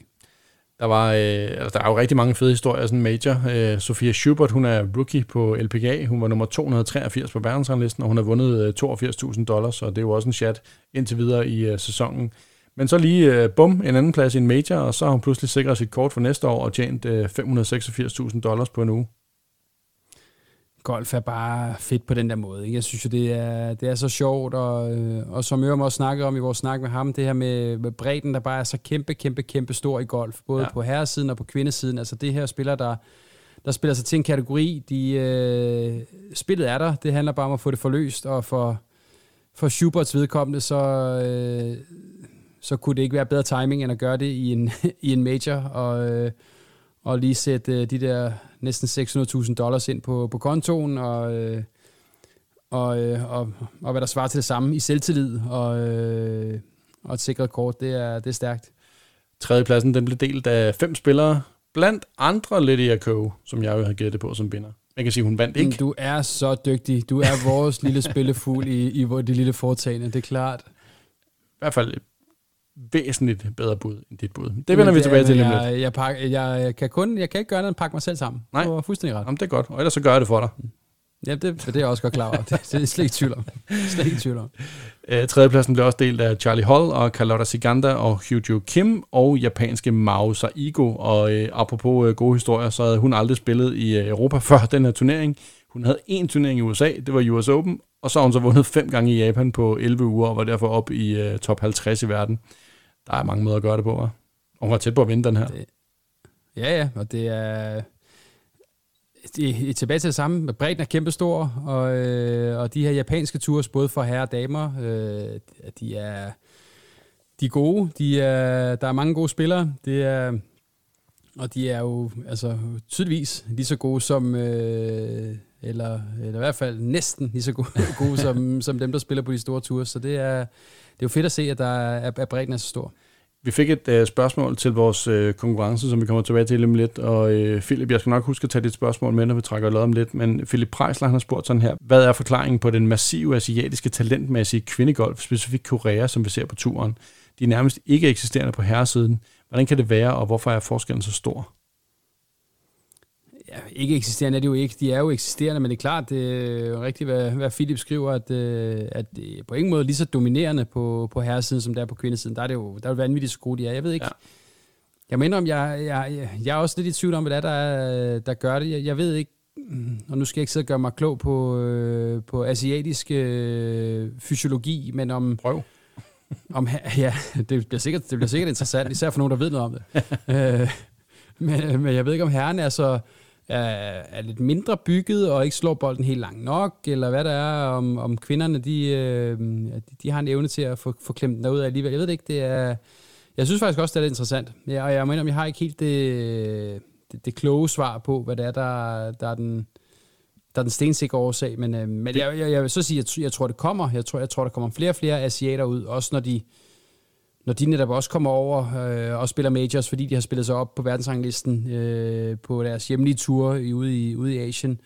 Der, var, øh, altså, der er jo rigtig mange fede historier, sådan major. Øh, Sofia Schubert, hun er rookie på LPGA. Hun var nummer 283 på verdensranglisten, og hun har vundet øh, 82.000 dollars, og det er jo også en chat indtil videre i øh, sæsonen. Men så lige øh, bum, en anden plads i en major, og så har hun pludselig sikret sit kort for næste år og tjent øh, 586.000 dollars på en uge golf er bare fedt på den der måde. Ikke? Jeg synes jo, det er, det er så sjovt, og, øh, og som Ørum også snakkede om i vores snak med ham, det her med, med bredden, der bare er så kæmpe, kæmpe, kæmpe stor i golf, både Ja. ja. på herresiden og på kvindesiden. Altså det her spiller, der, der spiller sig til en kategori, de, øh, spillet er der, det handler bare om at få det forløst, og for, for Schuberts vedkommende, så, øh, så kunne det ikke være bedre timing, end at gøre det i en, i en major, og, øh, og lige sætte øh, de der næsten 600.000 dollars ind på, på kontoen, og, øh, og, øh, og, og hvad der svarer til det samme i selvtillid, og, øh, og et sikret kort, det er, det er stærkt. Tredjepladsen den blev delt af fem spillere, blandt andre Lydia Ko, som jeg jo havde gættet på som vinder. Jeg kan sige, hun vandt ikke. Du er så dygtig. Du er vores lille spillefugl i, i det lille foretagende, det er klart. I hvert fald væsentligt bedre bud end dit bud. Det vender vi tilbage til lige jeg, jeg, pak, jeg, kan kun, jeg kan ikke gøre andet end pakke mig selv sammen. Nej. Du har fuldstændig ret. Jamen, det er godt, og ellers så gør jeg det for dig. Ja, det, det er jeg også godt klar over. Det, det er slet ikke tvivl om. Slet ikke tvivl om. Øh, tredjepladsen blev også delt af Charlie Hall og Carlotta Siganda og Hyuju Kim og japanske Mao Saigo. Og øh, apropos øh, gode historier, så havde hun aldrig spillet i øh, Europa før den her turnering. Hun havde én turnering i USA, det var US Open, og så har hun så vundet fem gange i Japan på 11 uger og var derfor op i øh, top 50 i verden. Der er mange måder at gøre det på, hva'? Og hun var tæt på at vinde den her. Det- Ja, ja, og det er... Det er tilbage til det samme. Bredden er kæmpestor, og, øh, og de her japanske tours, både for herrer og damer, øh, de er de er gode. De er, der er mange gode spillere. Det er, og de er jo altså, tydeligvis lige så gode som, øh, eller, eller i hvert fald næsten lige så gode, gode som, som dem, der spiller på de store ture. Så det er, det er jo fedt at se, at, der er, at bredden er så stor. Vi fik et øh, spørgsmål til vores øh, konkurrence, som vi kommer tilbage til lige om lidt. Og øh, Philip, jeg skal nok huske at tage dit spørgsmål med, når vi trækker lod om lidt. Men Philip Preisler, han har spurgt sådan her. Hvad er forklaringen på den massive asiatiske talentmæssige kvindegolf, specifikt Korea, som vi ser på turen? De er nærmest ikke eksisterende på herresiden. Hvordan kan det være, og hvorfor er forskellen så stor? Ja, ikke eksisterende er det jo ikke. De er jo eksisterende, men det er klart, det er rigtigt, hvad, hvad Philip skriver, at, øh, at det er på ingen måde lige så dominerende på, på herresiden, som det er på kvindesiden. Der er det jo, der er jo vanvittigt skruet, de er. Jeg ved ikke. Ja. Jeg mener, om jeg, jeg, jeg er også lidt i tvivl om, hvad det er, der, er, der gør det. Jeg, jeg ved ikke, og nu skal jeg ikke sidde og gøre mig klog på, øh, på asiatisk øh, fysiologi, men om, Prøv. om, ja, det bliver, sikkert, det bliver sikkert interessant, især for nogen, der ved noget om det. øh, men, men jeg ved ikke, om herren er så, er, er lidt mindre bygget og ikke slår bolden helt langt nok, eller hvad der er, om, om kvinderne de, øh, de har en evne til at få, få klemt den derud alligevel. Jeg ved det ikke, det er... Jeg synes faktisk også, det er lidt interessant. Ja, og jeg mener, jeg har ikke helt det, det, det kloge svar på, hvad det er, der, der er den der er den stensikre årsag, men, øh, men jeg, jeg, jeg vil så sige, at jeg, jeg tror, det kommer. Jeg tror, jeg tror, der kommer flere og flere asiater ud, også når de, når de netop også kommer over øh, og spiller majors, fordi de har spillet sig op på verdensranglisten øh, på deres hjemlige tur i, ude, i, ude i Asien,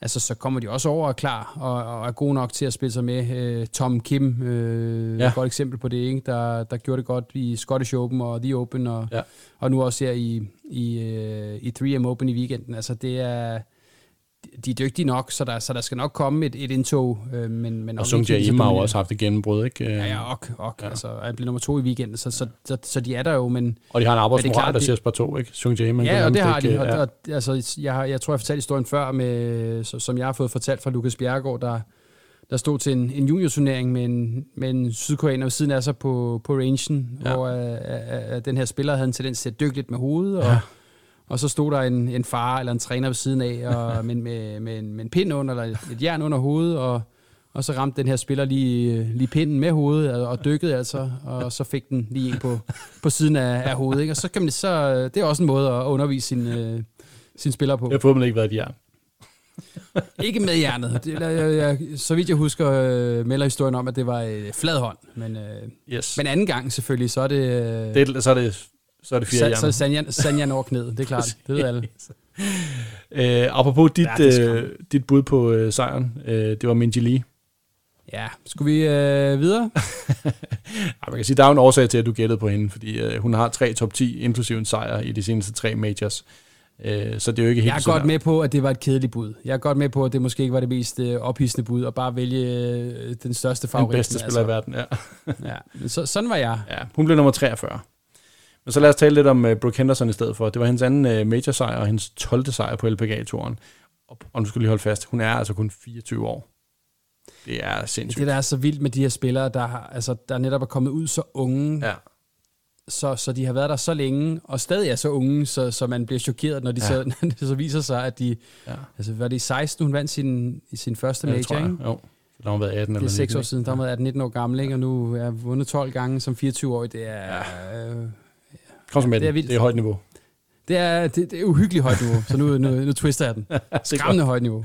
altså så kommer de også over og klar og, og er gode nok til at spille sig med. Øh, Tom Kim, øh, ja. et godt eksempel på det, ikke? Der, der gjorde det godt i Scottish Open og The Open, og, ja. og nu også her i, i, øh, i 3M Open i weekenden. Altså det er de er dygtige nok, så der, så der skal nok komme et, et indtog. Øh, men, men og Sung Jae har jo også haft et gennembrud, ikke? Ja, ja, ok, ok. Ja. Altså, han blev nummer to i weekenden, så, så, så, så de er der jo, men... Og de har en arbejdsmoral, der siger på to, ikke? Sung Jae, man Ja, og det har de. Og, ja. og, altså, jeg, jeg tror, jeg fortalte historien før, med, som jeg har fået fortalt fra Lukas Bjergård, der, der stod til en, en juniorturnering med en, med en sydkoreaner ved siden af sig på, på rangen, ja. hvor uh, uh, den her spiller havde en tendens til at dykke lidt med hovedet, og ja og så stod der en, en far eller en træner ved siden af, og, med, med, med, en, med en pind under, eller et jern under hovedet, og, og så ramte den her spiller lige, lige pinden med hovedet, og, og dykkede altså, og så fik den lige en på, på siden af, af hovedet. Ikke? Og så kan man, så, det er også en måde at undervise sin, øh, sin spiller på. Jeg har ikke været et jern. ikke med hjernet. Det, jeg, jeg, så vidt jeg husker, øh, melder historien om, at det var øh, flad hånd. Men, øh, yes. men anden gang selvfølgelig, så er det... Øh, det så er det så er det fire Sa- Så er Sanja, Sanja over knæet, det er klart. Det ved alle. øh, apropos dit, ja, øh, dit bud på øh, sejren, øh, det var Minji Lee. Ja, skulle vi øh, videre? ja, man kan sige, der er en årsag til, at du gættede på hende, fordi øh, hun har tre top 10, inklusive en sejr i de seneste tre majors. Øh, så det er jo ikke helt Jeg er godt med på, at det var et kedeligt bud. Jeg er godt med på, at det måske ikke var det mest øh, ophidsende bud, at bare vælge øh, den største favorit. Den bedste spiller altså. i verden, ja. ja så, sådan var jeg. Ja, hun blev nummer 43. Men så lad os tale lidt om uh, Brooke Henderson i stedet for. Det var hendes anden uh, major-sejr og hendes 12. sejr på LPGA-turen. Og, og nu skal lige holde fast, hun er altså kun 24 år. Det er sindssygt. Det, der er så vildt med de her spillere, der, har, altså, der netop er kommet ud så unge, ja. så, så de har været der så længe, og stadig er så unge, så, så man bliver chokeret, når, de ja. så, når det så viser sig, at de... Ja. Altså, var det i 16, hun vandt sin, sin første major, ja, ikke? Jo. Der har været 18 det er 6 år siden, der har været 18-19 år gammel, ikke? og nu er vundet 12 gange som 24-årig. Det er... Ja. Øh, Kom med det, er vildt. det er højt niveau. Det er, det, det er uhyggeligt højt niveau, så nu, nu, nu twister jeg den. Skræmmende højt niveau.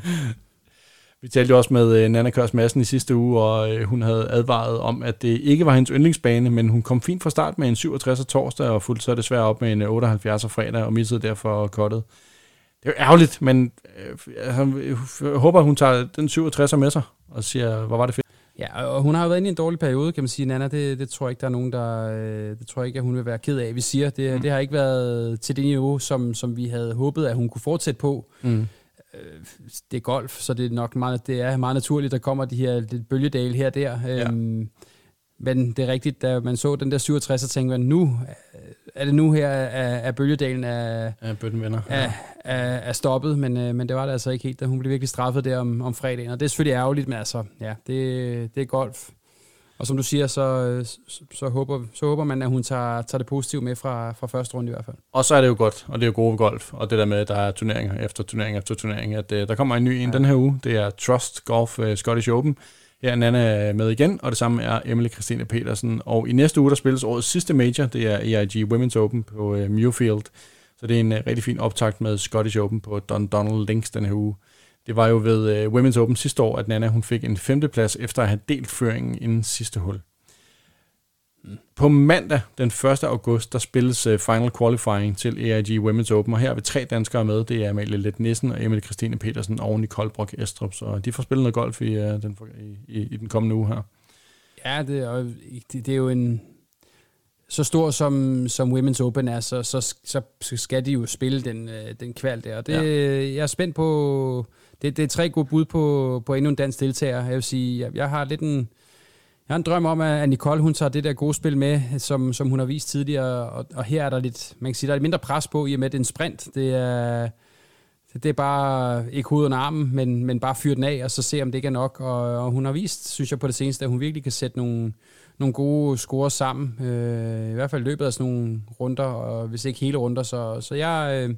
Vi talte jo også med uh, Nana Kørs Madsen i sidste uge, og uh, hun havde advaret om, at det ikke var hendes yndlingsbane, men hun kom fint fra start med en 67 torsdag, og fulgte så desværre op med en 78 fredag, og missede derfor kottet. Det er jo ærgerligt, men uh, jeg håber, hun tager den 67 med sig, og siger, hvor var det fedt. Ja, og hun har jo været inde i en dårlig periode, kan man sige. Nana, det, det tror jeg ikke, der er nogen, der... Øh, det tror jeg ikke, at hun vil være ked af, vi siger. Det, mm. det har ikke været til det niveau, som, som vi havde håbet, at hun kunne fortsætte på. Mm. Øh, det er golf, så det er nok meget, det er meget naturligt, der kommer de her bølgedale her og der. Ja. Øhm, men det er rigtigt, da man så den der 67, så tænkte man, nu er det nu her, at, bølgedalen er, ja, venner. Er, er, er stoppet, men, øh, men det var det altså ikke helt, da hun blev virkelig straffet der om, om fredagen, og det er selvfølgelig ærgerligt, men altså, ja, det, det er golf. Og som du siger, så, så, så, håber, så håber man, at hun tager, tager det positivt med fra, fra første runde i hvert fald. Og så er det jo godt, og det er jo gode golf, og det der med, at der er turneringer efter turnering efter turnering, at uh, der kommer en ny en ja. den her uge, det er Trust Golf uh, Scottish Open, her er Nana med igen, og det samme er Emily Christine Petersen. Og i næste uge, der spilles årets sidste major, det er AIG Women's Open på uh, Muirfield. Så det er en uh, rigtig fin optakt med Scottish Open på Don Donald Links den her uge. Det var jo ved uh, Women's Open sidste år, at Nana hun fik en femteplads efter at have delt føringen inden sidste hul. På mandag den 1. august, der spilles uh, final qualifying til AIG Women's Open, og her har vi tre danskere med. Det er Amalie Let Nissen og Emilie Christine Petersen og Nicole Brock Estrup, så de får spillet noget golf i, uh, den, i, i, den kommende uge her. Ja, det er, det, det er jo en... Så stor som, som Women's Open er, så, så, så skal de jo spille den, øh, den kval der. Og det, ja. jeg er spændt på... Det, det er tre gode bud på, på endnu en dansk deltager. Jeg vil sige, jeg, jeg har lidt en jeg har en drøm om, at Nicole hun tager det der gode spil med, som, som hun har vist tidligere, og, og her er der lidt, man kan sige, der er lidt mindre pres på, i og med, at det er en sprint. Det er, det er bare ikke hovedet og armen, men, men bare fyre den af, og så se, om det ikke er nok. Og, og hun har vist, synes jeg på det seneste, at hun virkelig kan sætte nogle, nogle gode score sammen. Øh, I hvert fald løbet af sådan nogle runder, og hvis ikke hele runder. Så, så jeg, øh,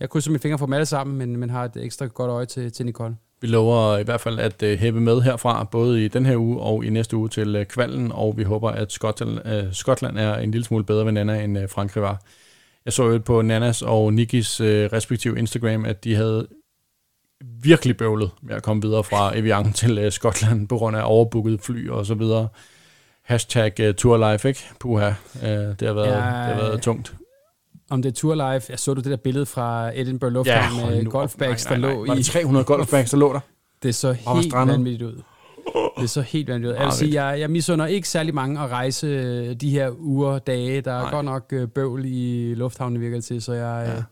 jeg krydser mine fingre for dem alle sammen, men, men har et ekstra godt øje til, til Nicole. Vi lover i hvert fald at hæppe med herfra, både i den her uge og i næste uge til uh, kvalden, og vi håber, at Skotland, uh, Skotland er en lille smule bedre ved Nana, end uh, Frankrig var. Jeg så jo på Nanas og Nikis uh, respektive Instagram, at de havde virkelig bøvlet med at komme videre fra Evian til Skotland på grund af overbooket fly og så videre. Hashtag uh, Tourlife, ikke? Puha, uh, det, har været, ja, det har været tungt. Om det er Tour Life, jeg så du det der billede fra Edinburgh Lufthavn ja, med golfbags, der lå i... Var det 300 golfbags, der lå der? Det så helt vanvittigt ud. Det så helt vanvittigt ud. Jeg vil sige, jeg, jeg misunder ikke særlig mange at rejse de her uger, dage. Der er Nej. godt nok bøvl i lufthavnen, virker til, så jeg, ja.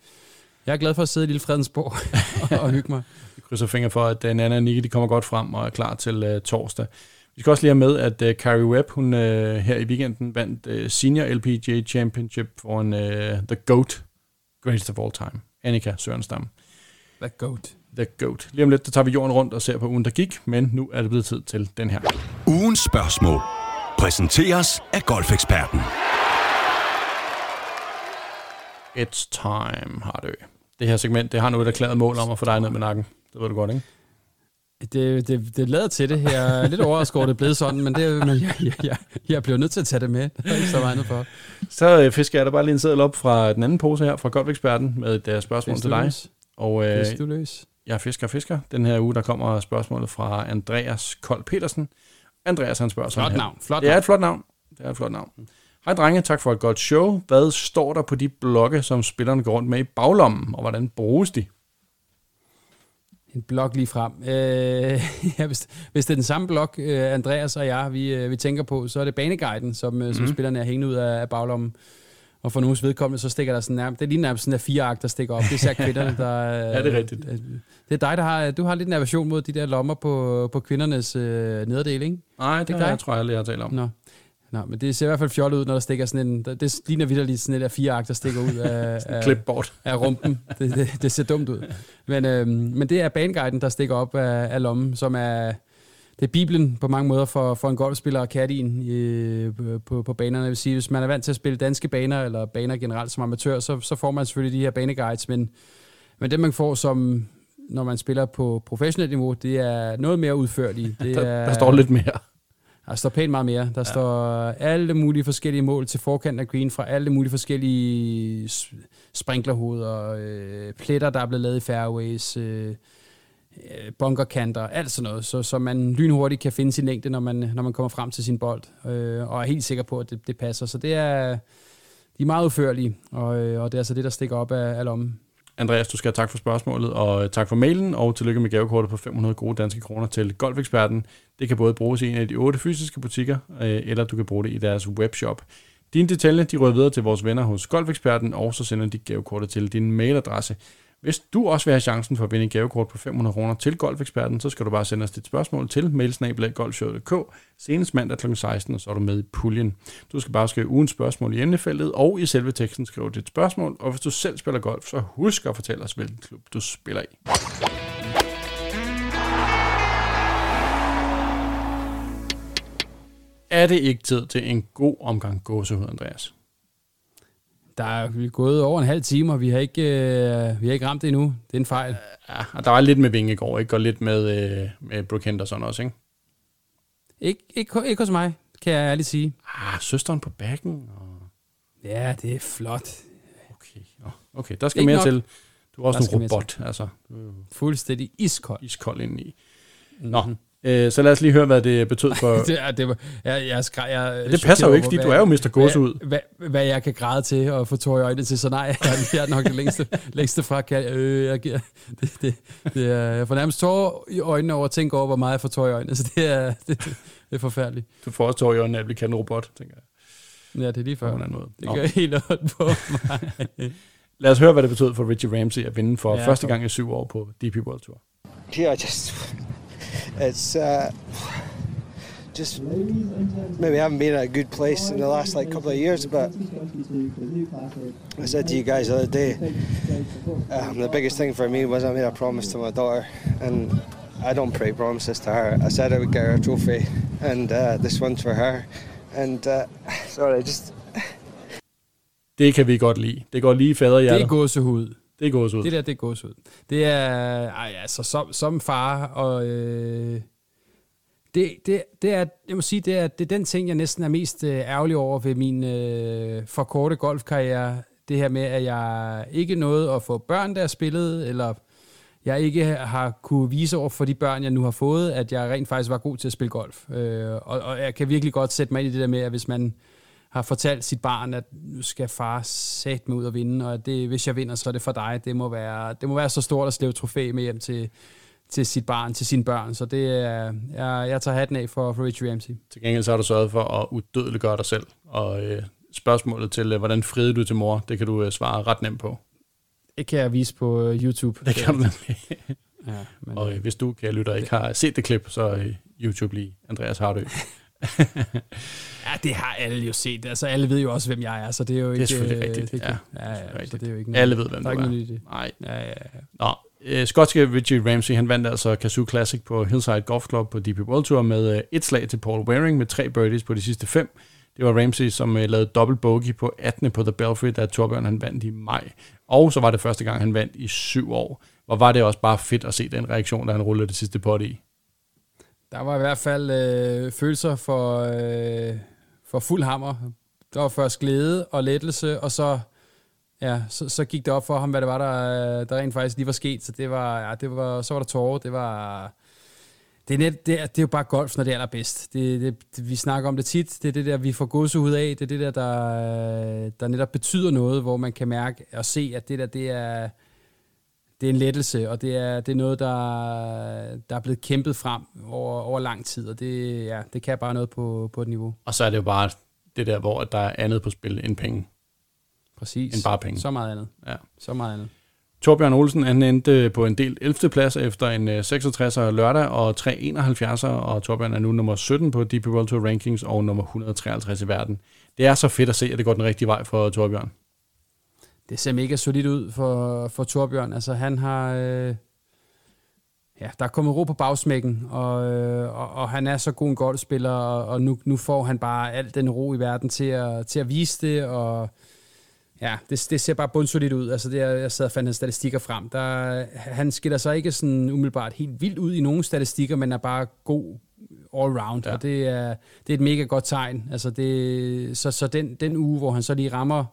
jeg er glad for at sidde i Lille Fredensborg og hygge mig. Jeg krydser fingre for, at Nana og Nicky de kommer godt frem og er klar til uh, torsdag. Vi skal også lige have med, at uh, Carrie Webb, hun uh, her i weekenden vandt uh, Senior LPGA Championship for en uh, The GOAT, Greatest of All Time, Annika Sørenstam. The GOAT. The GOAT. Lige om lidt, der tager vi jorden rundt og ser på ugen, der gik, men nu er det blevet tid til den her. Ugens spørgsmål præsenteres af golfeksperten. It's time, har du. Det her segment, det har nu et erklæret mål om at få dig ned med nakken. Det ved du godt, ikke? Det, det, det lader til det. Jeg er lidt overrasket over, det er blevet sådan, men, det, men jeg, jeg, jeg, jeg bliver nødt til at tage det med. Det er ikke så meget for. Så øh, fisker jeg der bare lige en seddel op fra den anden pose her, fra Golfeksperten, med et uh, spørgsmål til dig. Løs. Og, øh, Fisk du løs. Jeg fisker fisker. Den her uge, der kommer spørgsmålet fra Andreas Kold Petersen. Andreas, han spørger Flot navn. Flot det er et flot navn. Det er et flot navn. Hej drenge, tak for et godt show. Hvad står der på de blokke, som spillerne går rundt med i baglommen, og hvordan bruges de? En blog lige frem. Øh, ja, hvis, hvis det er den samme blog, øh, Andreas og jeg, vi, øh, vi tænker på, så er det baneguiden, som, mm. som mhm. spillerne er hængende ud af, af baglommen. Og for nogens vedkommende, så stikker der sådan nærmest, det er lige nærmest sådan der fire akt, der stikker op. Det er især kvinderne, der... ja, det er rigtigt. Øh, det er dig, der har, du har lidt en aversion mod de der lommer på, på kvindernes øh, nederdel, ikke? Nej, det, det jeg, jeg tror jeg aldrig, jeg har talt om. Nå. Nå, men det ser i hvert fald fjollet ud, når der stikker sådan en... Det ligner vidderligt sådan et af fire akt, der stikker ud af, af, Clipboard. af rumpen. Det, det, det, ser dumt ud. Men, øhm, men det er baneguiden, der stikker op af, af lommen, som er... Det er Bibelen på mange måder for, for en golfspiller og caddien i, på, på banerne. Jeg vil sige, hvis man er vant til at spille danske baner, eller baner generelt som amatør, så, så får man selvfølgelig de her baneguides, men, men det man får som, når man spiller på professionelt niveau, det er noget mere udførligt. Det der, er, der står lidt mere. Der står pænt meget mere. Der ja. står alle mulige forskellige mål til forkanten af green, fra alle mulige forskellige sprinklerhoveder, øh, pletter, der er blevet lavet i fairways, øh, øh, bunkerkanter, alt sådan noget, så, så man lynhurtigt kan finde sin længde, når man, når man kommer frem til sin bold, øh, og er helt sikker på, at det, det passer. Så det er, de er meget udførlige, og, øh, og det er altså det, der stikker op af, af lommen. Andreas, du skal have tak for spørgsmålet, og øh, tak for mailen, og tillykke med gavekortet på 500 gode danske kroner til Golfeksperten. Det kan både bruges i en af de otte fysiske butikker, øh, eller du kan bruge det i deres webshop. Dine detaljer de rører videre til vores venner hos Golfeksperten, og så sender de gavekortet til din mailadresse. Hvis du også vil have chancen for at vinde et gavekort på 500 kroner til Golfeksperten, så skal du bare sende os dit spørgsmål til mailsnabelaggolfshow.dk senest mandag kl. 16, og så er du med i puljen. Du skal bare skrive ugens spørgsmål i emnefeltet, og i selve teksten skrive dit spørgsmål, og hvis du selv spiller golf, så husk at fortælle os, hvilken klub du spiller i. Er det ikke tid til en god omgang gåsehud, Andreas? Der er gået over en halv time, og vi har ikke, øh, vi har ikke ramt det endnu. Det er en fejl. Ja, og der var lidt med Vinge i går, ikke? Og lidt med, øh, med Brooke Henderson også, ikke? Ikke, ikke, ikke hos mig, kan jeg ærligt sige. Ah, søsteren på backen. Og... Ja, det er flot. Okay, okay der skal ikke mere nok. til. Du er også der en robot, altså. Fuldstændig iskold. Iskold indeni. Nå, mm-hmm. Øh, så lad os lige høre, hvad det betød for... det, er, det, var, jeg, jeg, skræ, jeg, det passer jo ikke, fordi hvad, du er jo Mr. Gåsehud. Hvad, hvad, hvad jeg kan græde til og få tår i øjnene til, så nej, jeg, jeg er nok det længste, længste fra. Kan, øh, jeg, det, det, det er, jeg får nærmest tår i øjnene over at tænke over, hvor meget jeg får tår i øjnene, så det er, det, det er forfærdeligt. Du får også tår i øjnene, at vi kan en robot, tænker jeg. Ja, det er lige før. Måde. Det gør helt ondt på mig. Lad os høre, hvad det betød for Richie Ramsey at vinde for ja, første gang i syv år på DP World Tour. Yeah, just it's uh, just maybe I haven't been at a good place in the last like couple of years. But I said to you guys the other day, um, the biggest thing for me was I made a promise to my daughter, and I don't break promises to her. I said I would get her a trophy, and uh, this one's for her. And uh, sorry, just det kan vi godt lide. Det går lige fader Det er gåsehud. Det er gåsehud. Det der, det er gåsehud. Det er, ej, altså, som, som far, og øh, det, det, det er, jeg må sige, det er, det er den ting, jeg næsten er mest øh, ærgerlig over ved min øh, for korte golfkarriere. Det her med, at jeg ikke nåede at få børn, der spillede, eller jeg ikke har kunne vise over for de børn, jeg nu har fået, at jeg rent faktisk var god til at spille golf. Øh, og, og jeg kan virkelig godt sætte mig ind i det der med, at hvis man har fortalt sit barn, at nu skal far sætte mig ud og vinde, og det, hvis jeg vinder, så er det for dig. Det må være, det må være så stort at slæve trofæ med hjem til, til sit barn, til sine børn. Så det er, jeg, jeg tager hatten af for, for Rich Ramsey. Til gengæld så har du sørget for at udødeliggøre dig selv, og øh, spørgsmålet til, øh, hvordan friede du til mor, det kan du øh, svare ret nemt på. Det kan jeg vise på øh, YouTube. Det kan du nemlig. Ja, men, Og øh, hvis du, kære lytter, ikke har set det klip, så øh, YouTube lige Andreas Hardø. ja, det har alle jo set. Altså, alle ved jo også, hvem jeg er, så det er jo ikke... Det er selvfølgelig øh, rigtigt, Det, ja. ja, ja, Rigtigt. så det er jo ikke Alle ved, hvem er du er. noget i. Nej. Ja, ja, ja. Nå, øh, skotske Richie Ramsey, han vandt altså Kazoo Classic på Hillside Golf Club på DP World Tour med øh, et slag til Paul Waring med tre birdies på de sidste fem. Det var Ramsey, som øh, lavede dobbelt bogey på 18. på The Belfry, da Torbjørn han vandt i maj. Og så var det første gang, han vandt i syv år. Hvor var det også bare fedt at se den reaktion, da han rullede det sidste pot i. Der var i hvert fald øh, følelser for, øh, for fuld hammer. Der var først glæde og lettelse, og så, ja, så, så gik det op for ham, hvad det var, der, der rent faktisk lige var sket. Så det var, ja, det var, så var der tårer. Det var... Det er, net, det, er, det er jo bare golf, når det er allerbedst. Det, det, det, vi snakker om det tit. Det er det der, vi får gåsehud af. Det er det der, der, der netop betyder noget, hvor man kan mærke og se, at det der, det er, det er en lettelse, og det er, det er noget, der, der er blevet kæmpet frem over, over lang tid, og det, ja, det kan bare noget på, på et niveau. Og så er det jo bare det der, hvor der er andet på spil end penge. Præcis. End bare penge. Så meget andet. Ja. Så meget andet. Torbjørn Olsen han endte på en del 11. plads efter en øh, 66'er lørdag og 3 71'er, og Torbjørn er nu nummer 17 på DP World Tour Rankings og nummer 153 i verden. Det er så fedt at se, at det går den rigtige vej for Torbjørn. Det ser mega solidt ud for, for Torbjørn. Altså han har... Øh, ja, der er kommet ro på bagsmækken, og, øh, og, og han er så god en golfspiller, og, og nu, nu får han bare al den ro i verden til at, til at vise det, og ja, det, det ser bare bundsolidt ud. Altså det, jeg sad og fandt hans statistikker frem. Der, han skiller sig ikke sådan umiddelbart helt vildt ud i nogle statistikker, men er bare god all round, ja. og det er, det er et mega godt tegn. Altså det, så så den, den uge, hvor han så lige rammer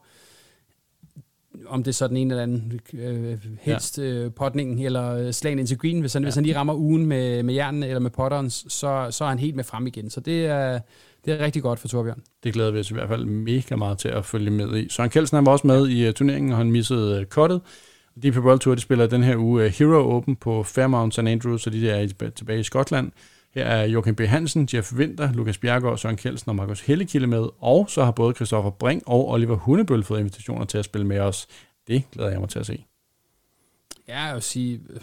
om det er så den ene eller anden, øh, helst øh, potningen eller øh, slagen ind til green. Hvis han, ja. hvis han lige rammer ugen med, med hjernen eller med potteren, så, så er han helt med frem igen. Så det er, det er rigtig godt for Torbjørn. Det glæder vi os i hvert fald mega meget til at følge med i. Søren Kjeldsen han var også med i uh, turneringen, og han missede uh, cuttet. DP World Tour de spiller den her uge Hero Open på Fairmount St. Andrews, så de er tilbage i Skotland. Her er Joachim B. Hansen, Jeff Winter, Lukas Bjergaard, Søren Kjeldsen og Markus Hellekilde med, og så har både Christoffer Brink og Oliver Hundebøl fået invitationer til at spille med os. Det glæder jeg mig til at se. Ja, jeg vil sige, øh,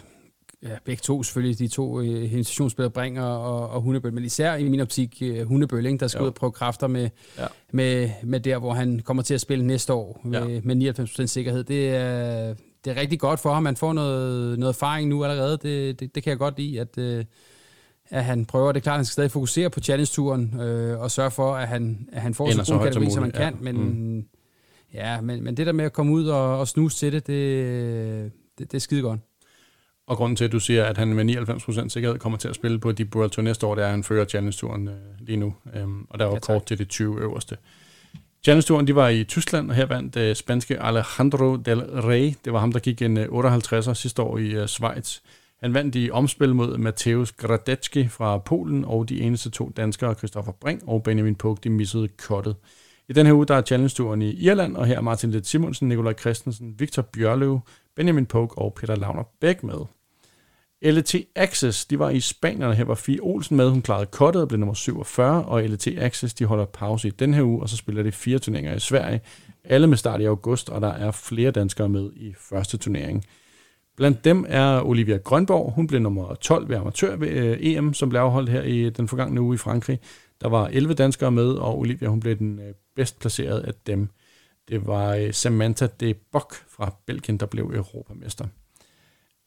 ja, begge to selvfølgelig, de to øh, invitationsspillere Bringer og, og Hundebøl, men især i min optik øh, Hundebøl, ikke, der skal Jo. ud og prøve kræfter med, Ja. med, med der, hvor han kommer til at spille næste år med, Ja. med 99% sikkerhed. Det er, det er rigtig godt for ham. Han får noget, noget erfaring nu allerede. Det, det, det kan jeg godt lide, at, øh, at han prøver. Det er klart, at han skal stadig fokusere på Challenge-turen øh, og sørge for, at han, at han får Ender så god kategori, som han muligt, kan. ja. Men, mm. ja, men, men det der med at komme ud og, og snuse til det, det, det, det er skide godt. Og grunden til, at du siger, at han med 99% sikkerhed kommer til at spille på de World Tour næste år, det er, at han fører Challenge-turen øh, lige nu. Øhm, og der var Ja, ja, tak. kort til de 20 øverste. Challenge-turen, de var i Tyskland, og her vandt øh, spanske Alejandro del Rey. Det var ham, der gik en øh, 58'er sidste år i øh, Schweiz. Han vandt i omspil mod Mateusz Gradecki fra Polen, og de eneste to danskere, Christoffer Bring og Benjamin Pug, de missede kottet. I den her uge, der er Challenge-turen i Irland, og her er Martin Lidt Simonsen, Nikolaj Christensen, Victor Bjørløv, Benjamin Pog og Peter Launer Bæk med. LT Access, de var i Spanien, og her var Fie Olsen med. Hun klarede kottet og blev nummer 47, og LT Access, de holder pause i den her uge, og så spiller de fire turneringer i Sverige. Alle med start i august, og der er flere danskere med i første turnering. Blandt dem er Olivia Grønborg. Hun blev nummer 12 ved amatør ved øh, EM, som blev afholdt her i den forgangne uge i Frankrig. Der var 11 danskere med, og Olivia hun blev den øh, bedst placerede af dem. Det var øh, Samantha de Bock fra Belgien, der blev europamester.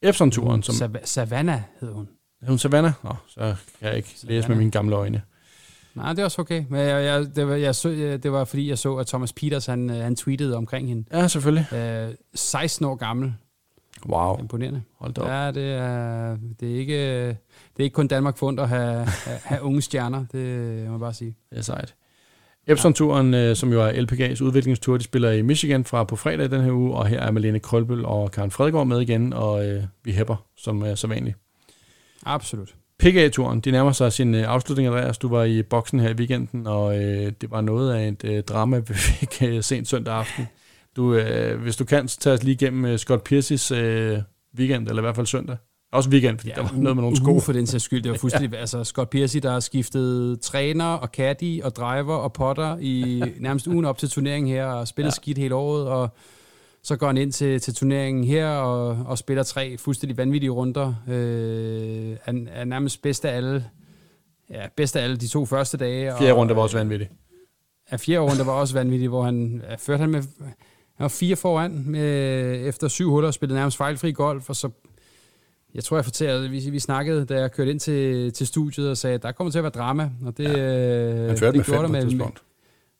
Epson-turen, som... Sav- Savannah hed hun. Er hun Savannah? Nå, så kan jeg ikke læse med Savannah. mine gamle øjne. Nej, det er også okay. Men jeg, jeg, det, var, jeg så, jeg, det var fordi, jeg så, at Thomas Peters, han, øh, han tweetede omkring hende. Ja, selvfølgelig. Øh, 16 år gammel. Wow. Imponerende. Hold da op. Ja, det er, det er ikke, det er ikke kun Danmark fundet at have, have, unge stjerner, det må jeg bare sige. Det er sejt. Epson-turen, ja. som jo er LPGA's udviklingstur, de spiller i Michigan fra på fredag den her uge, og her er Malene Krølbøl og Karen Fredgaard med igen, og øh, vi hæpper som, øh, som vanligt. Absolut. PGA-turen, de nærmer sig sin øh, afslutning, Andreas. Du var i boksen her i weekenden, og øh, det var noget af et øh, drama, vi fik øh, sent søndag aften. Du, øh, hvis du kan, så tag os lige igennem øh, Scott Pierces øh, weekend, eller i hvert fald søndag. Også weekend, fordi ja, der var noget med nogle sko. for den sags skyld. Det var fuldstændig... ja. Altså, Scott Piercy, der har skiftet træner og caddy og driver og potter i nærmest ugen op til turneringen her, og spiller ja. skidt hele året, og så går han ind til, til turneringen her og, og spiller tre fuldstændig vanvittige runder. Øh, han er nærmest bedst af alle. Ja, bedst af alle de to første dage. Fjerde runde var også vanvittig. Ja, fjerde runde var også vanvittig, hvor han ja, førte han med han var fire foran med, efter syv huller og spillede nærmest fejlfri golf, og så jeg tror, jeg fortalte, vi, vi snakkede, da jeg kørte ind til, til studiet og sagde, at der kommer til at være drama. Og det, ja. Øh, han førte det med fem med, med,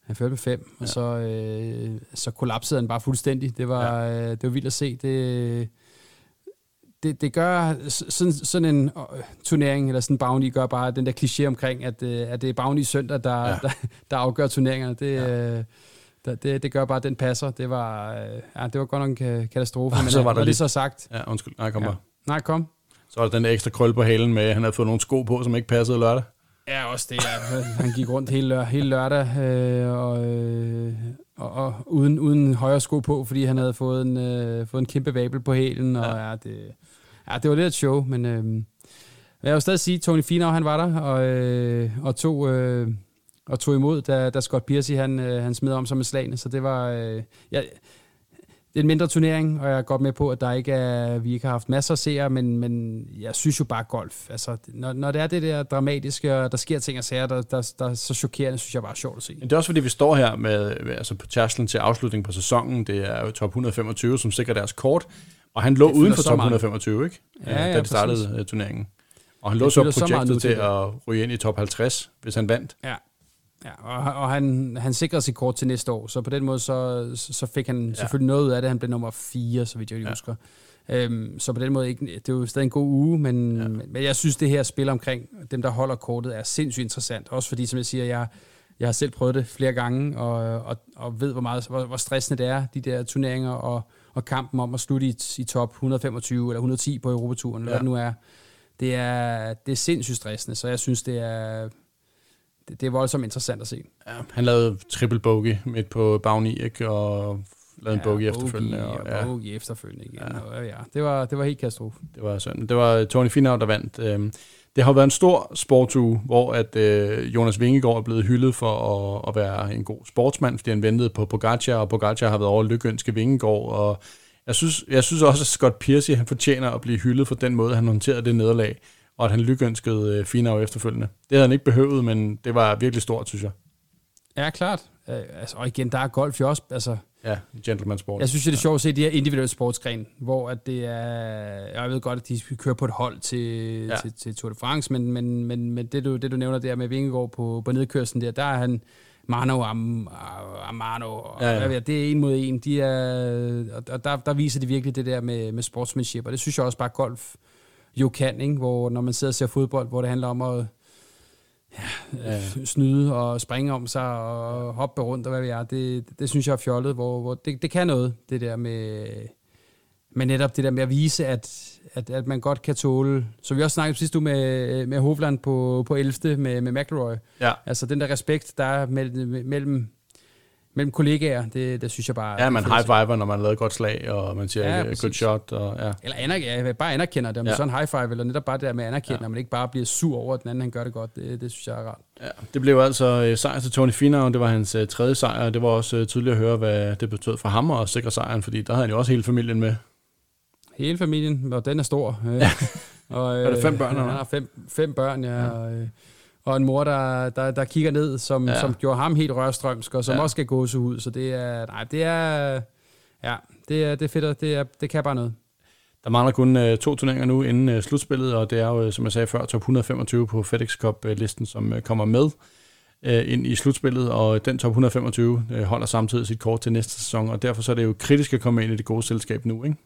Han førte med fem, ja. og så, øh, så kollapsede han bare fuldstændig. Det var, ja. øh, det var vildt at se. Det, det, det gør sådan, sådan en uh, turnering, eller sådan en bounty, gør bare den der kliché omkring, at, uh, at det er bounty søndag, der, ja. der, der afgør turneringerne. Det, ja. uh, det, det gør bare, at den passer. Det var, ja, det var godt nok en katastrofe. men så var der lige... det så sagt. Ja, undskyld. Nej, kom ja. bare. Nej, kom. Så var der den der ekstra krøl på halen med, at han havde fået nogle sko på, som ikke passede lørdag. Ja, også det. Ja. Han gik rundt hele, lør, hele lørdag øh, og, øh, og, og uden, uden højre sko på, fordi han havde fået en, øh, fået en kæmpe vabel på hælen. Og, ja. Ja, det, ja, det var lidt et show, men øh, jeg vil stadig sige, at Tony Finau, han var der og, øh, og, tog, øh, og tog imod, da, da Scott Piercy han, øh, han smed om sig med slagene. Så det var... Øh, ja, det er en mindre turnering, og jeg er godt med på, at der ikke er, vi ikke har haft masser af seere, men, men jeg synes jo bare golf. Altså, når, når det er det der dramatiske, og der sker ting og sager, der, der, der er så chokerende, synes jeg bare er sjovt at se. Det er også fordi, vi står her med, altså på tærsklen til afslutning på sæsonen. Det er jo top 125, som sikrer deres kort. Og han lå uden for top 125, ikke? Ja, ja, da de startede præcis. turneringen. Og han lå så projektet til at ryge ind i top 50, hvis han vandt. Ja, Ja, og, og han, han sikrede sit kort til næste år, så på den måde så, så fik han ja. selvfølgelig noget ud af det. Han blev nummer 4, så vidt jeg ja. husker. Øhm, så på den måde, ikke, det er jo stadig en god uge, men, ja. men jeg synes, det her spil omkring dem, der holder kortet, er sindssygt interessant. Også fordi, som jeg siger, jeg, jeg har selv prøvet det flere gange, og, og, og ved, hvor, meget, hvor, hvor stressende det er, de der turneringer, og, og kampen om at slutte i, i top 125 eller 110 på Europaturen, eller ja. hvad det nu er. Det er, det er sindssygt stressende, så jeg synes, det er det, det er voldsomt interessant at se. Ja, han lavede triple bogey midt på Bounty, ikke? Og lavede ja, en bogey, efterfølgende. Og, ja. bogey efterfølgende igen. Ja. Og, ja, det, var, det var helt katastrofe. Det var sådan. Det var Tony Finau, der vandt. Øhm, det har været en stor sportsuge, hvor at øh, Jonas Vingegaard er blevet hyldet for at, at være en god sportsmand, fordi han ventede på Pogacar, og Pogacar har været over lykkeønske Vingegaard, og jeg synes, jeg synes også, at Scott Piercy han fortjener at blive hyldet for den måde, han håndterede det nederlag og at han lykønskede øh, Finau efterfølgende. Det havde han ikke behøvet, men det var virkelig stort, synes jeg. Ja, klart. Øh, altså, og igen, der er golf jo også... Altså, ja, gentleman sport. Jeg synes, det er sjovt at se de her individuelle sportsgren, hvor at det er... Jeg ved godt, at de kører på et hold til, ja. til, til Tour de France, men, men, men, men det, du, det, du nævner der med Vingegaard på, på nedkørslen der, der er han... Mano Am, Amano, og ja, ja. Ved, det er en mod en. De er, og der, der viser de virkelig det der med, med sportsmanship, og det synes jeg også bare golf jo kan, ikke? hvor når man sidder og ser fodbold, hvor det handler om at ja, ja. snyde og springe om sig og hoppe rundt og hvad vi er, det, det synes jeg er fjollet, hvor, hvor det, det kan noget, det der med, med netop det der med at vise, at, at, at man godt kan tåle, så vi også snakkede sidste uge med, med Hovland på, på 11. med, med McElroy. Ja. Altså den der respekt, der er mellem, mellem mellem kollegaer, det, det synes jeg bare... Ja, man high-fiver, når man har lavet et godt slag, og man siger ja, good shot. Og, ja. Eller anerk- bare anerkender det, om ja. sådan high-five, eller netop bare det der med at anerkende, ja. at man ikke bare bliver sur over, at den anden han gør det godt. Det, det synes jeg er rart. Ja, det blev altså uh, sejr til Tony Finau, det var hans uh, tredje sejr, og det var også uh, tydeligt at høre, hvad det betød for ham at sikre sejren, fordi der havde han jo også hele familien med. Hele familien, og den er stor. Ja. og, er det fem børn? Han har fem, fem børn, ja. ja. Og, og en mor, der, der, der kigger ned, som, ja. som gjorde ham helt rørstrømsk, og som ja. også skal gå så ud. Så det er, nej, det er, ja, det er, det er fedt, det, er, det kan bare noget. Der mangler kun uh, to turneringer nu inden uh, slutspillet, og det er jo, som jeg sagde før, top 125 på FedEx Cup-listen, som uh, kommer med uh, ind i slutspillet, og den top 125 uh, holder samtidig sit kort til næste sæson, og derfor så er det jo kritisk at komme ind i det gode selskab nu, ikke?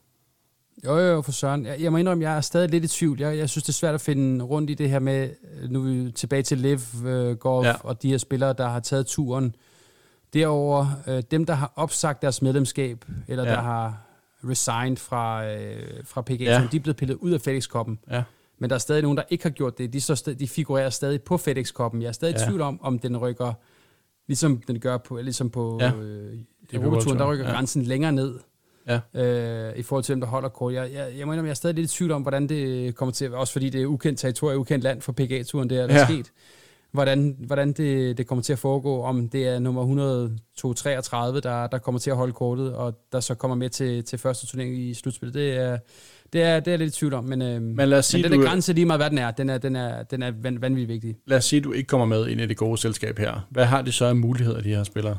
Jo, jo, for søren. Jeg, jeg må indrømme, jeg er stadig lidt i tvivl. Jeg, jeg synes, det er svært at finde rundt i det her med, nu er vi tilbage til Liv uh, Golf ja. og de her spillere, der har taget turen derover. Uh, dem, der har opsagt deres medlemskab, eller ja. der har resigned fra, uh, fra PGA, ja. de er blevet pillet ud af FedEx-koppen. Ja. Men der er stadig nogen, der ikke har gjort det. De, så de figurerer stadig på FedEx-koppen. Jeg er stadig i ja. tvivl om, om den rykker, ligesom den gør på, ligesom på ja. øh, Europaturen, der rykker ja. grænsen længere ned ja. øh, i forhold til, hvem der holder kort. Jeg, jeg, jeg mener, jeg er stadig lidt i tvivl om, hvordan det kommer til, også fordi det er ukendt territorium, ukendt land for PGA-turen, det er der ja. sket. Hvordan, hvordan det, det kommer til at foregå, om det er nummer 133, der, der kommer til at holde kortet, og der så kommer med til, til første turnering i slutspillet. Det er, det er, det er lidt i tvivl om, men, øh, men, lad os sige, men den du, grænse lige meget, hvad den er, den er, den er, den er vanvittigt vigtig. Lad os sige, at du ikke kommer med ind i det gode selskab her. Hvad har de så af muligheder, de her spillere,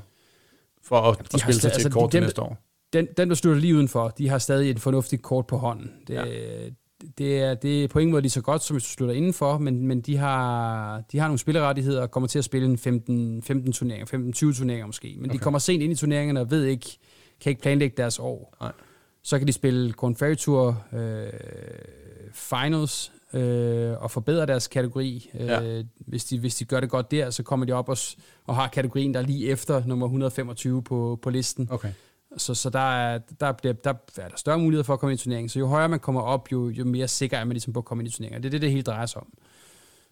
for at, at spille sig til altså, et kort de, til næste år? Den, den, der slutter lige udenfor, de har stadig et fornuftigt kort på hånden. Det, ja. det, er, det er på ingen måde lige så godt, som hvis du slutter indenfor, men, men de, har, de har nogle spillerettigheder og kommer til at spille en 15, 15 turneringer, 15-20 turneringer måske. Men okay. de kommer sent ind i turneringerne og ved ikke, kan ikke planlægge deres år. Nej. Så kan de spille Corn Ferry Tour øh, Finals øh, og forbedre deres kategori. Ja. Øh, hvis, de, hvis de gør det godt der, så kommer de op og, og har kategorien, der er lige efter nummer 125 på, på listen. Okay. Så, så der, er, der, bliver, der er der større mulighed for at komme ind i turneringen. Så jo højere man kommer op, jo, jo mere sikker er man ligesom på at komme ind i turneringen. Det er det, det hele drejer sig om.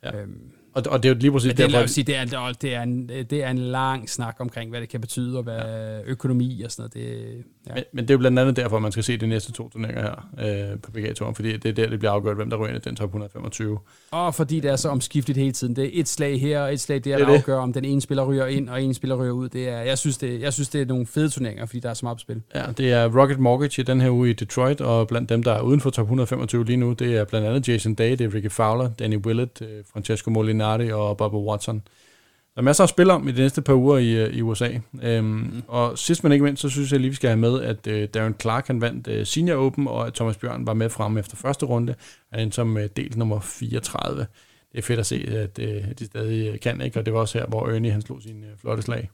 Ja. Øhm, og, og det er jo lige præcis det, derfor... Sige, det, er, det, er en, det er en lang snak omkring, hvad det kan betyde, og hvad ja. økonomi og sådan noget. Det, ja. men, men det er jo blandt andet derfor, man skal se de næste to turneringer her øh, på PGA Touren, fordi det er der, det bliver afgjort, hvem der ryger ind i den top 125. Og fordi det er så omskifteligt hele tiden. Det er et slag her og et slag der, det der afgør, om den ene spiller ryger ind, og en spiller ryger ud. Det er, jeg, synes, det, jeg synes, det er nogle fede turneringer, fordi der er så meget på spil. Ja, det er Rocket Mortgage i den her uge i Detroit, og blandt dem, der er uden for top 125 lige nu, det er blandt andet Jason Day, det er Ricky Fowler, Danny Willett, øh, Francesco Molinari og Bob Watson. Der er masser af spil om i de næste par uger i, øh, i USA. Øhm, mm. Og sidst men ikke mindst, så synes jeg lige, vi skal have med, at øh, Darren Clark han vandt øh, Senior Open, og at Thomas Bjørn var med frem efter første runde. Han endte som øh, del nummer 34. Det er fedt at se, at øh, de stadig øh, kan, ikke? og det var også her, hvor Ernie han slog sin øh, flotte slag.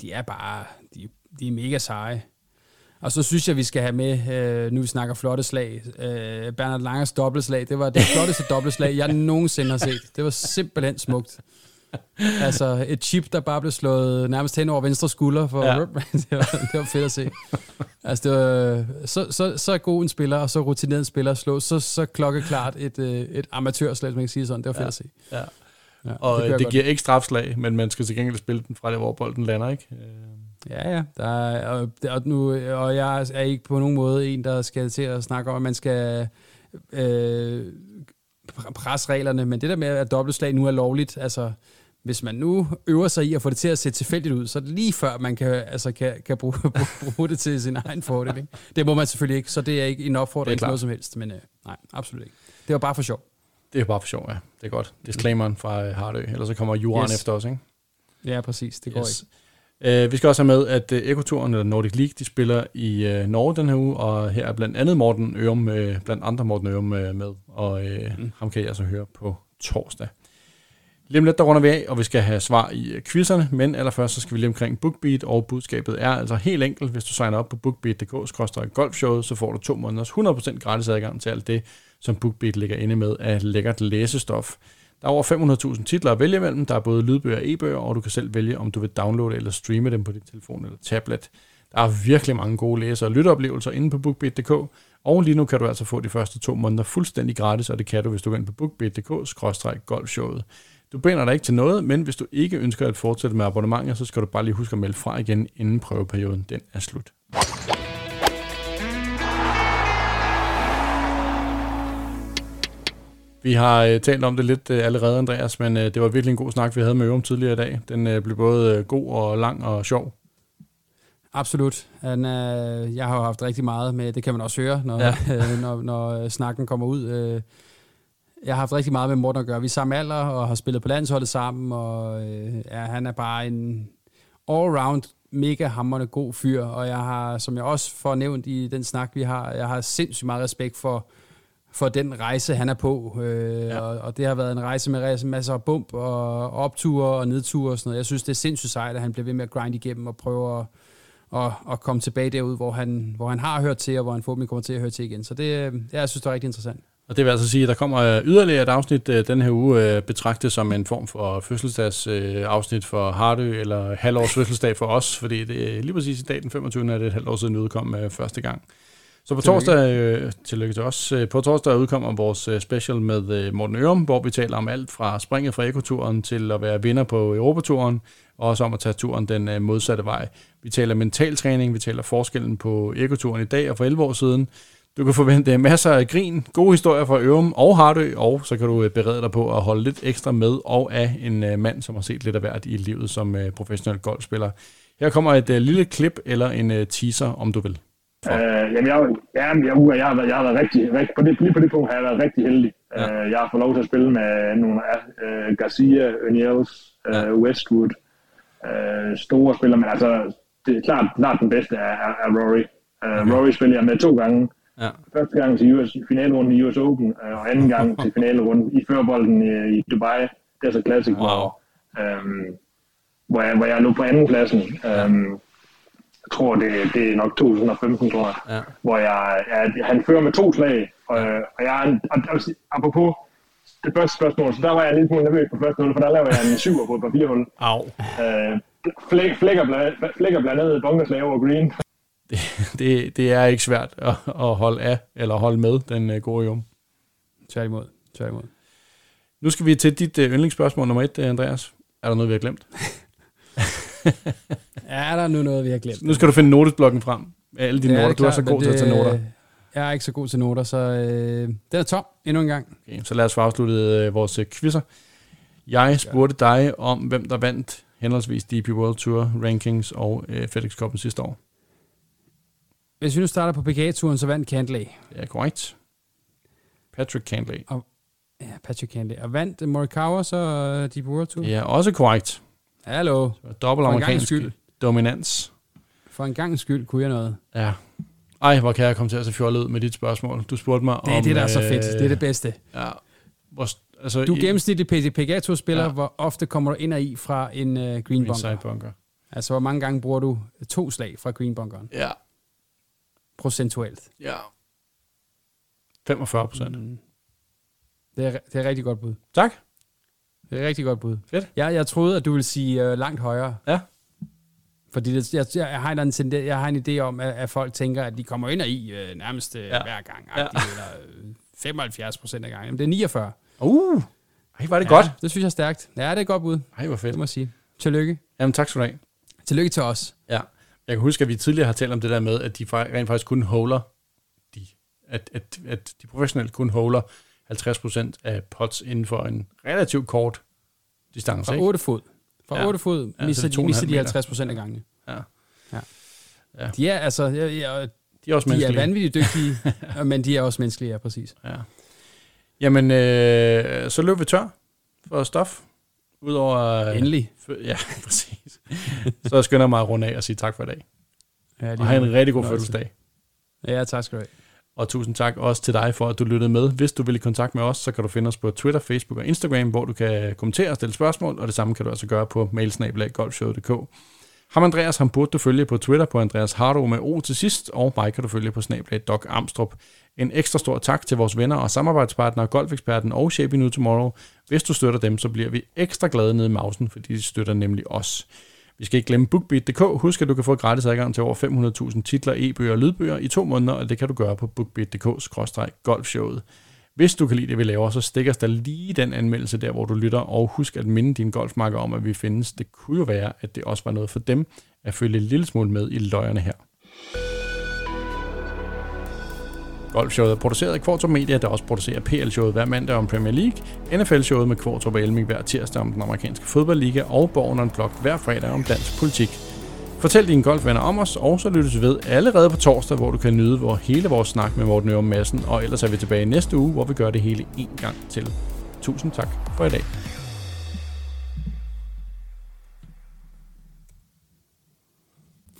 De er bare, de, de er mega seje. Og så synes jeg, vi skal have med, øh, nu vi snakker flotte slag, øh, Bernard Langers dobbeltslag. Det var det flotteste dobbeltslag, jeg nogensinde har set. Det var simpelthen smukt. altså et chip, der bare blev slået nærmest hen over venstre skulder. For, ja. det, var, det var fedt at se. Altså det var så, så, så god en spiller, og så rutineret en spiller slå så, så klokkeklart et, øh, et amatørslag, hvis man kan sige sådan. Det var fedt ja. at se. Ja. Ja, og det, det giver ikke strafslag, men man skal til gengæld spille den fra det, hvor bolden lander, ikke? Ja, ja. Der er, og, og, nu, og jeg er ikke på nogen måde en, der skal til at snakke om, at man skal øh, presse reglerne, men det der med, at dobbeltslag nu er lovligt, altså hvis man nu øver sig i at få det til at se tilfældigt ud, så er det lige før, man kan, altså, kan, kan bruge, bruge det til sin egen fordel. Ikke? Det må man selvfølgelig ikke, så det er ikke en opfordring til noget som helst, men øh, nej, absolut ikke. Det var bare for sjov. Det er bare for sjov, ja. Det er godt. Disclaimeren fra øh, Hardø, ellers så kommer Juran yes. efter os, ikke? Ja, præcis. Det går yes. ikke. Uh, vi skal også have med, at uh, Ekoturen, eller Nordic League, de spiller i uh, Norge den her uge, og her er blandt andet Morten Ørum, uh, blandt andre Morten Ørum uh, med, og uh, mm. ham kan jeg altså høre på torsdag. Lige om lidt, der runder vi af, og vi skal have svar i quizzerne, men allerførst så skal vi lige omkring BookBeat, og budskabet er altså helt enkelt, hvis du signer op på bookbeat.dk-golfshowet, så får du to måneders 100% gratis adgang til alt det, som BookBeat ligger inde med af lækkert læsestof. Der er over 500.000 titler at vælge mellem. Der er både lydbøger og e-bøger, og du kan selv vælge, om du vil downloade eller streame dem på din telefon eller tablet. Der er virkelig mange gode læse- og lytteoplevelser inde på bookbeat.dk, og lige nu kan du altså få de første to måneder fuldstændig gratis, og det kan du, hvis du går ind på bookbeat.dk-golfshowet. Du binder dig ikke til noget, men hvis du ikke ønsker at fortsætte med abonnementer, så skal du bare lige huske at melde fra igen, inden prøveperioden den er slut. Vi har øh, talt om det lidt øh, allerede, Andreas, men øh, det var virkelig en god snak, vi havde med Ørum tidligere i dag. Den øh, blev både øh, god og lang og sjov. Absolut. Han, øh, jeg har haft rigtig meget med, det kan man også høre, når, ja. øh, når, når snakken kommer ud. Øh, jeg har haft rigtig meget med Morten at gøre. Vi er samme alder og har spillet på landsholdet sammen, og øh, ja, han er bare en all-round mega hammerende god fyr, og jeg har, som jeg også får nævnt i den snak, vi har, jeg har sindssygt meget respekt for, for den rejse, han er på. Øh, ja. og, og det har været en rejse med masser af bump og opture og nedture og sådan noget. Jeg synes, det er sindssygt sejt, at han bliver ved med at grinde igennem og prøve at, at, at komme tilbage derud, hvor han, hvor han har hørt til, og hvor han forhåbentlig kommer til at høre til igen. Så det, øh, jeg synes, det er rigtig interessant. Og det vil altså sige, at der kommer øh, yderligere et afsnit øh, den her uge, betragtet som en form for fødselsdags øh, afsnit for Hardø, eller halvårs fødselsdag for os, fordi det er lige præcis i dag den 25. er det et halvt år siden udkom første gang. Så på tillykke. torsdag, øh, tillykke til os, øh, på torsdag udkommer vores øh, special med Morten Ørum, hvor vi taler om alt fra springet fra ekoturen til at være vinder på Europaturen, og også om at tage turen den modsatte vej. Vi taler mental træning, vi taler forskellen på ekoturen i dag og for 11 år siden, du kan forvente masser af grin, gode historier fra Ørum og Hardø, og så kan du berede dig på at holde lidt ekstra med og af en mand, som har set lidt af hvert i livet som professionel golfspiller. Her kommer et lille klip eller en teaser, om du vil. Uh, jamen, jeg, ja, jeg, jeg, har været, jeg har været rigtig, rigtig på det, lige på det punkt har jeg været rigtig heldig. Ja. Uh, jeg har fået lov til at spille med nogle af uh, Garcia, O'Neills, uh, ja. Westwood, uh, store spillere, men altså, det er klart, klart den bedste er, er, er Rory. Uh, okay. Rory spiller jeg med to gange, Ja. Første gang til US, finalerunden i US Open, øh, og anden gang til finalerunden i førbolden i, i Dubai. Det er så Classic, wow. hvor, øhm, hvor, jeg, hvor jeg lå på anden pladsen. Øhm, jeg tror, det, det er nok 2015, tror jeg. Ja. Hvor jeg, jeg, han fører med to slag, og, og jeg og, og, apropos det første spørgsmål, så der var jeg lidt smule nervøs på første hul, for der lavede jeg en syver på et par fire hul. Au. Øh, flækker, flækker blandt andet bunkerslag over green det, det, det er ikke svært at, at holde af, eller holde med den uh, gode jom. Tværtimod. Tværtimod. Nu skal vi til dit uh, yndlingsspørgsmål nummer et, Andreas. Er der noget, vi har glemt? er der nu noget, vi har glemt? Nu skal du finde notesblokken frem. Alle dine noter. Du er så god til at tage noter. Jeg er ikke så god til noter, så øh, den er tom endnu en gang. Okay, så lad os få afsluttet øh, vores øh, quizzer. Jeg spurgte dig om, hvem der vandt henholdsvis DP World Tour Rankings og øh, FedEx Cup'en sidste år. Hvis vi nu starter på PGA-turen, så vandt Cantley. Ja, korrekt. Patrick Cantley. Og, ja, Patrick Cantley. Og vandt Morikawa så uh, Deep World Tour? Ja, også korrekt. Hallo. Dobbelt amerikansk skyld. Dominans. For en gang skyld kunne jeg noget. Ja. Ej, hvor kan jeg komme til at se fjollet ud med dit spørgsmål. Du spurgte mig det er om... Det er det, der er så fedt. Det er det bedste. Ja. Hvor, altså, du er gennemsnitlig PGA Tour-spiller. Ja. Hvor ofte kommer du ind og i fra en uh, green bunker? bunker? Altså, hvor mange gange bruger du to slag fra green bunkeren? Ja, procentuelt. Ja. 45 procent. Mm. Det, er, det er rigtig godt bud. Tak. Det er rigtig godt bud. Fedt. Ja, jeg troede, at du ville sige uh, langt højere. Ja. Fordi det, jeg, jeg, har en, jeg har en idé om, at, at folk tænker, at de kommer ind og i uh, nærmest uh, ja. hver gang. Ja. Eller uh, 75 procent af gangen. Men det er 49. Uh, ej, var det ja, godt. det synes jeg er stærkt. Ja, det er godt bud. Ej, hvor fedt. Det må jeg sige. Tillykke. Jamen, tak skal du have. Tillykke til os. Ja. Jeg kan huske, at vi tidligere har talt om det der med, at de rent faktisk kun holder, de, at, at, at de professionelle kun holder 50% af pots inden for en relativt kort distance. Fra 8 fod. Fra ja. 8 fod ja, misser, de, misser de 50% af gangene. Ja. ja. ja. De er altså... Jeg, jeg, de er også de er vanvittigt dygtige, men de er også menneskelige, ja, præcis. Ja. Jamen, øh, så løb vi tør for stof. Udover... Øh, Endelig. Ja, præcis. så jeg skynder mig at runde af og sige tak for i dag. Ja, og have en rigtig god fødselsdag. Ja, tak skal du have. Og tusind tak også til dig for, at du lyttede med. Hvis du vil i kontakt med os, så kan du finde os på Twitter, Facebook og Instagram, hvor du kan kommentere og stille spørgsmål, og det samme kan du altså gøre på mailsnabelag.golfshow.dk. Ham Andreas, ham burde du følge på Twitter på Andreas Hardo med O til sidst, og mig kan du følge på snablag Doc Amstrup. En ekstra stor tak til vores venner og samarbejdspartnere, Golfeksperten og Shaping New Tomorrow. Hvis du støtter dem, så bliver vi ekstra glade nede i mausen, fordi de støtter nemlig os. Vi skal ikke glemme BookBeat.dk. Husk, at du kan få gratis adgang til over 500.000 titler, e-bøger og lydbøger i to måneder, og det kan du gøre på bookbeat.dk-golfshowet. Hvis du kan lide det, vi laver, så stikker da lige den anmeldelse der, hvor du lytter, og husk at minde dine golfmarker om, at vi findes. Det kunne jo være, at det også var noget for dem at følge en lille smule med i løjerne her. Golfshowet er produceret af Kvartrup Media, der også producerer PL-showet hver mandag om Premier League, NFL-showet med Kvartrup og Elming hver tirsdag om den amerikanske fodboldliga, og Borgen blok hver fredag om dansk politik. Fortæl dine golfvenner om os, og så lyttes ved allerede på torsdag, hvor du kan nyde hvor hele vores snak med Morten Ørum Madsen, og ellers er vi tilbage næste uge, hvor vi gør det hele en gang til. Tusind tak for i dag.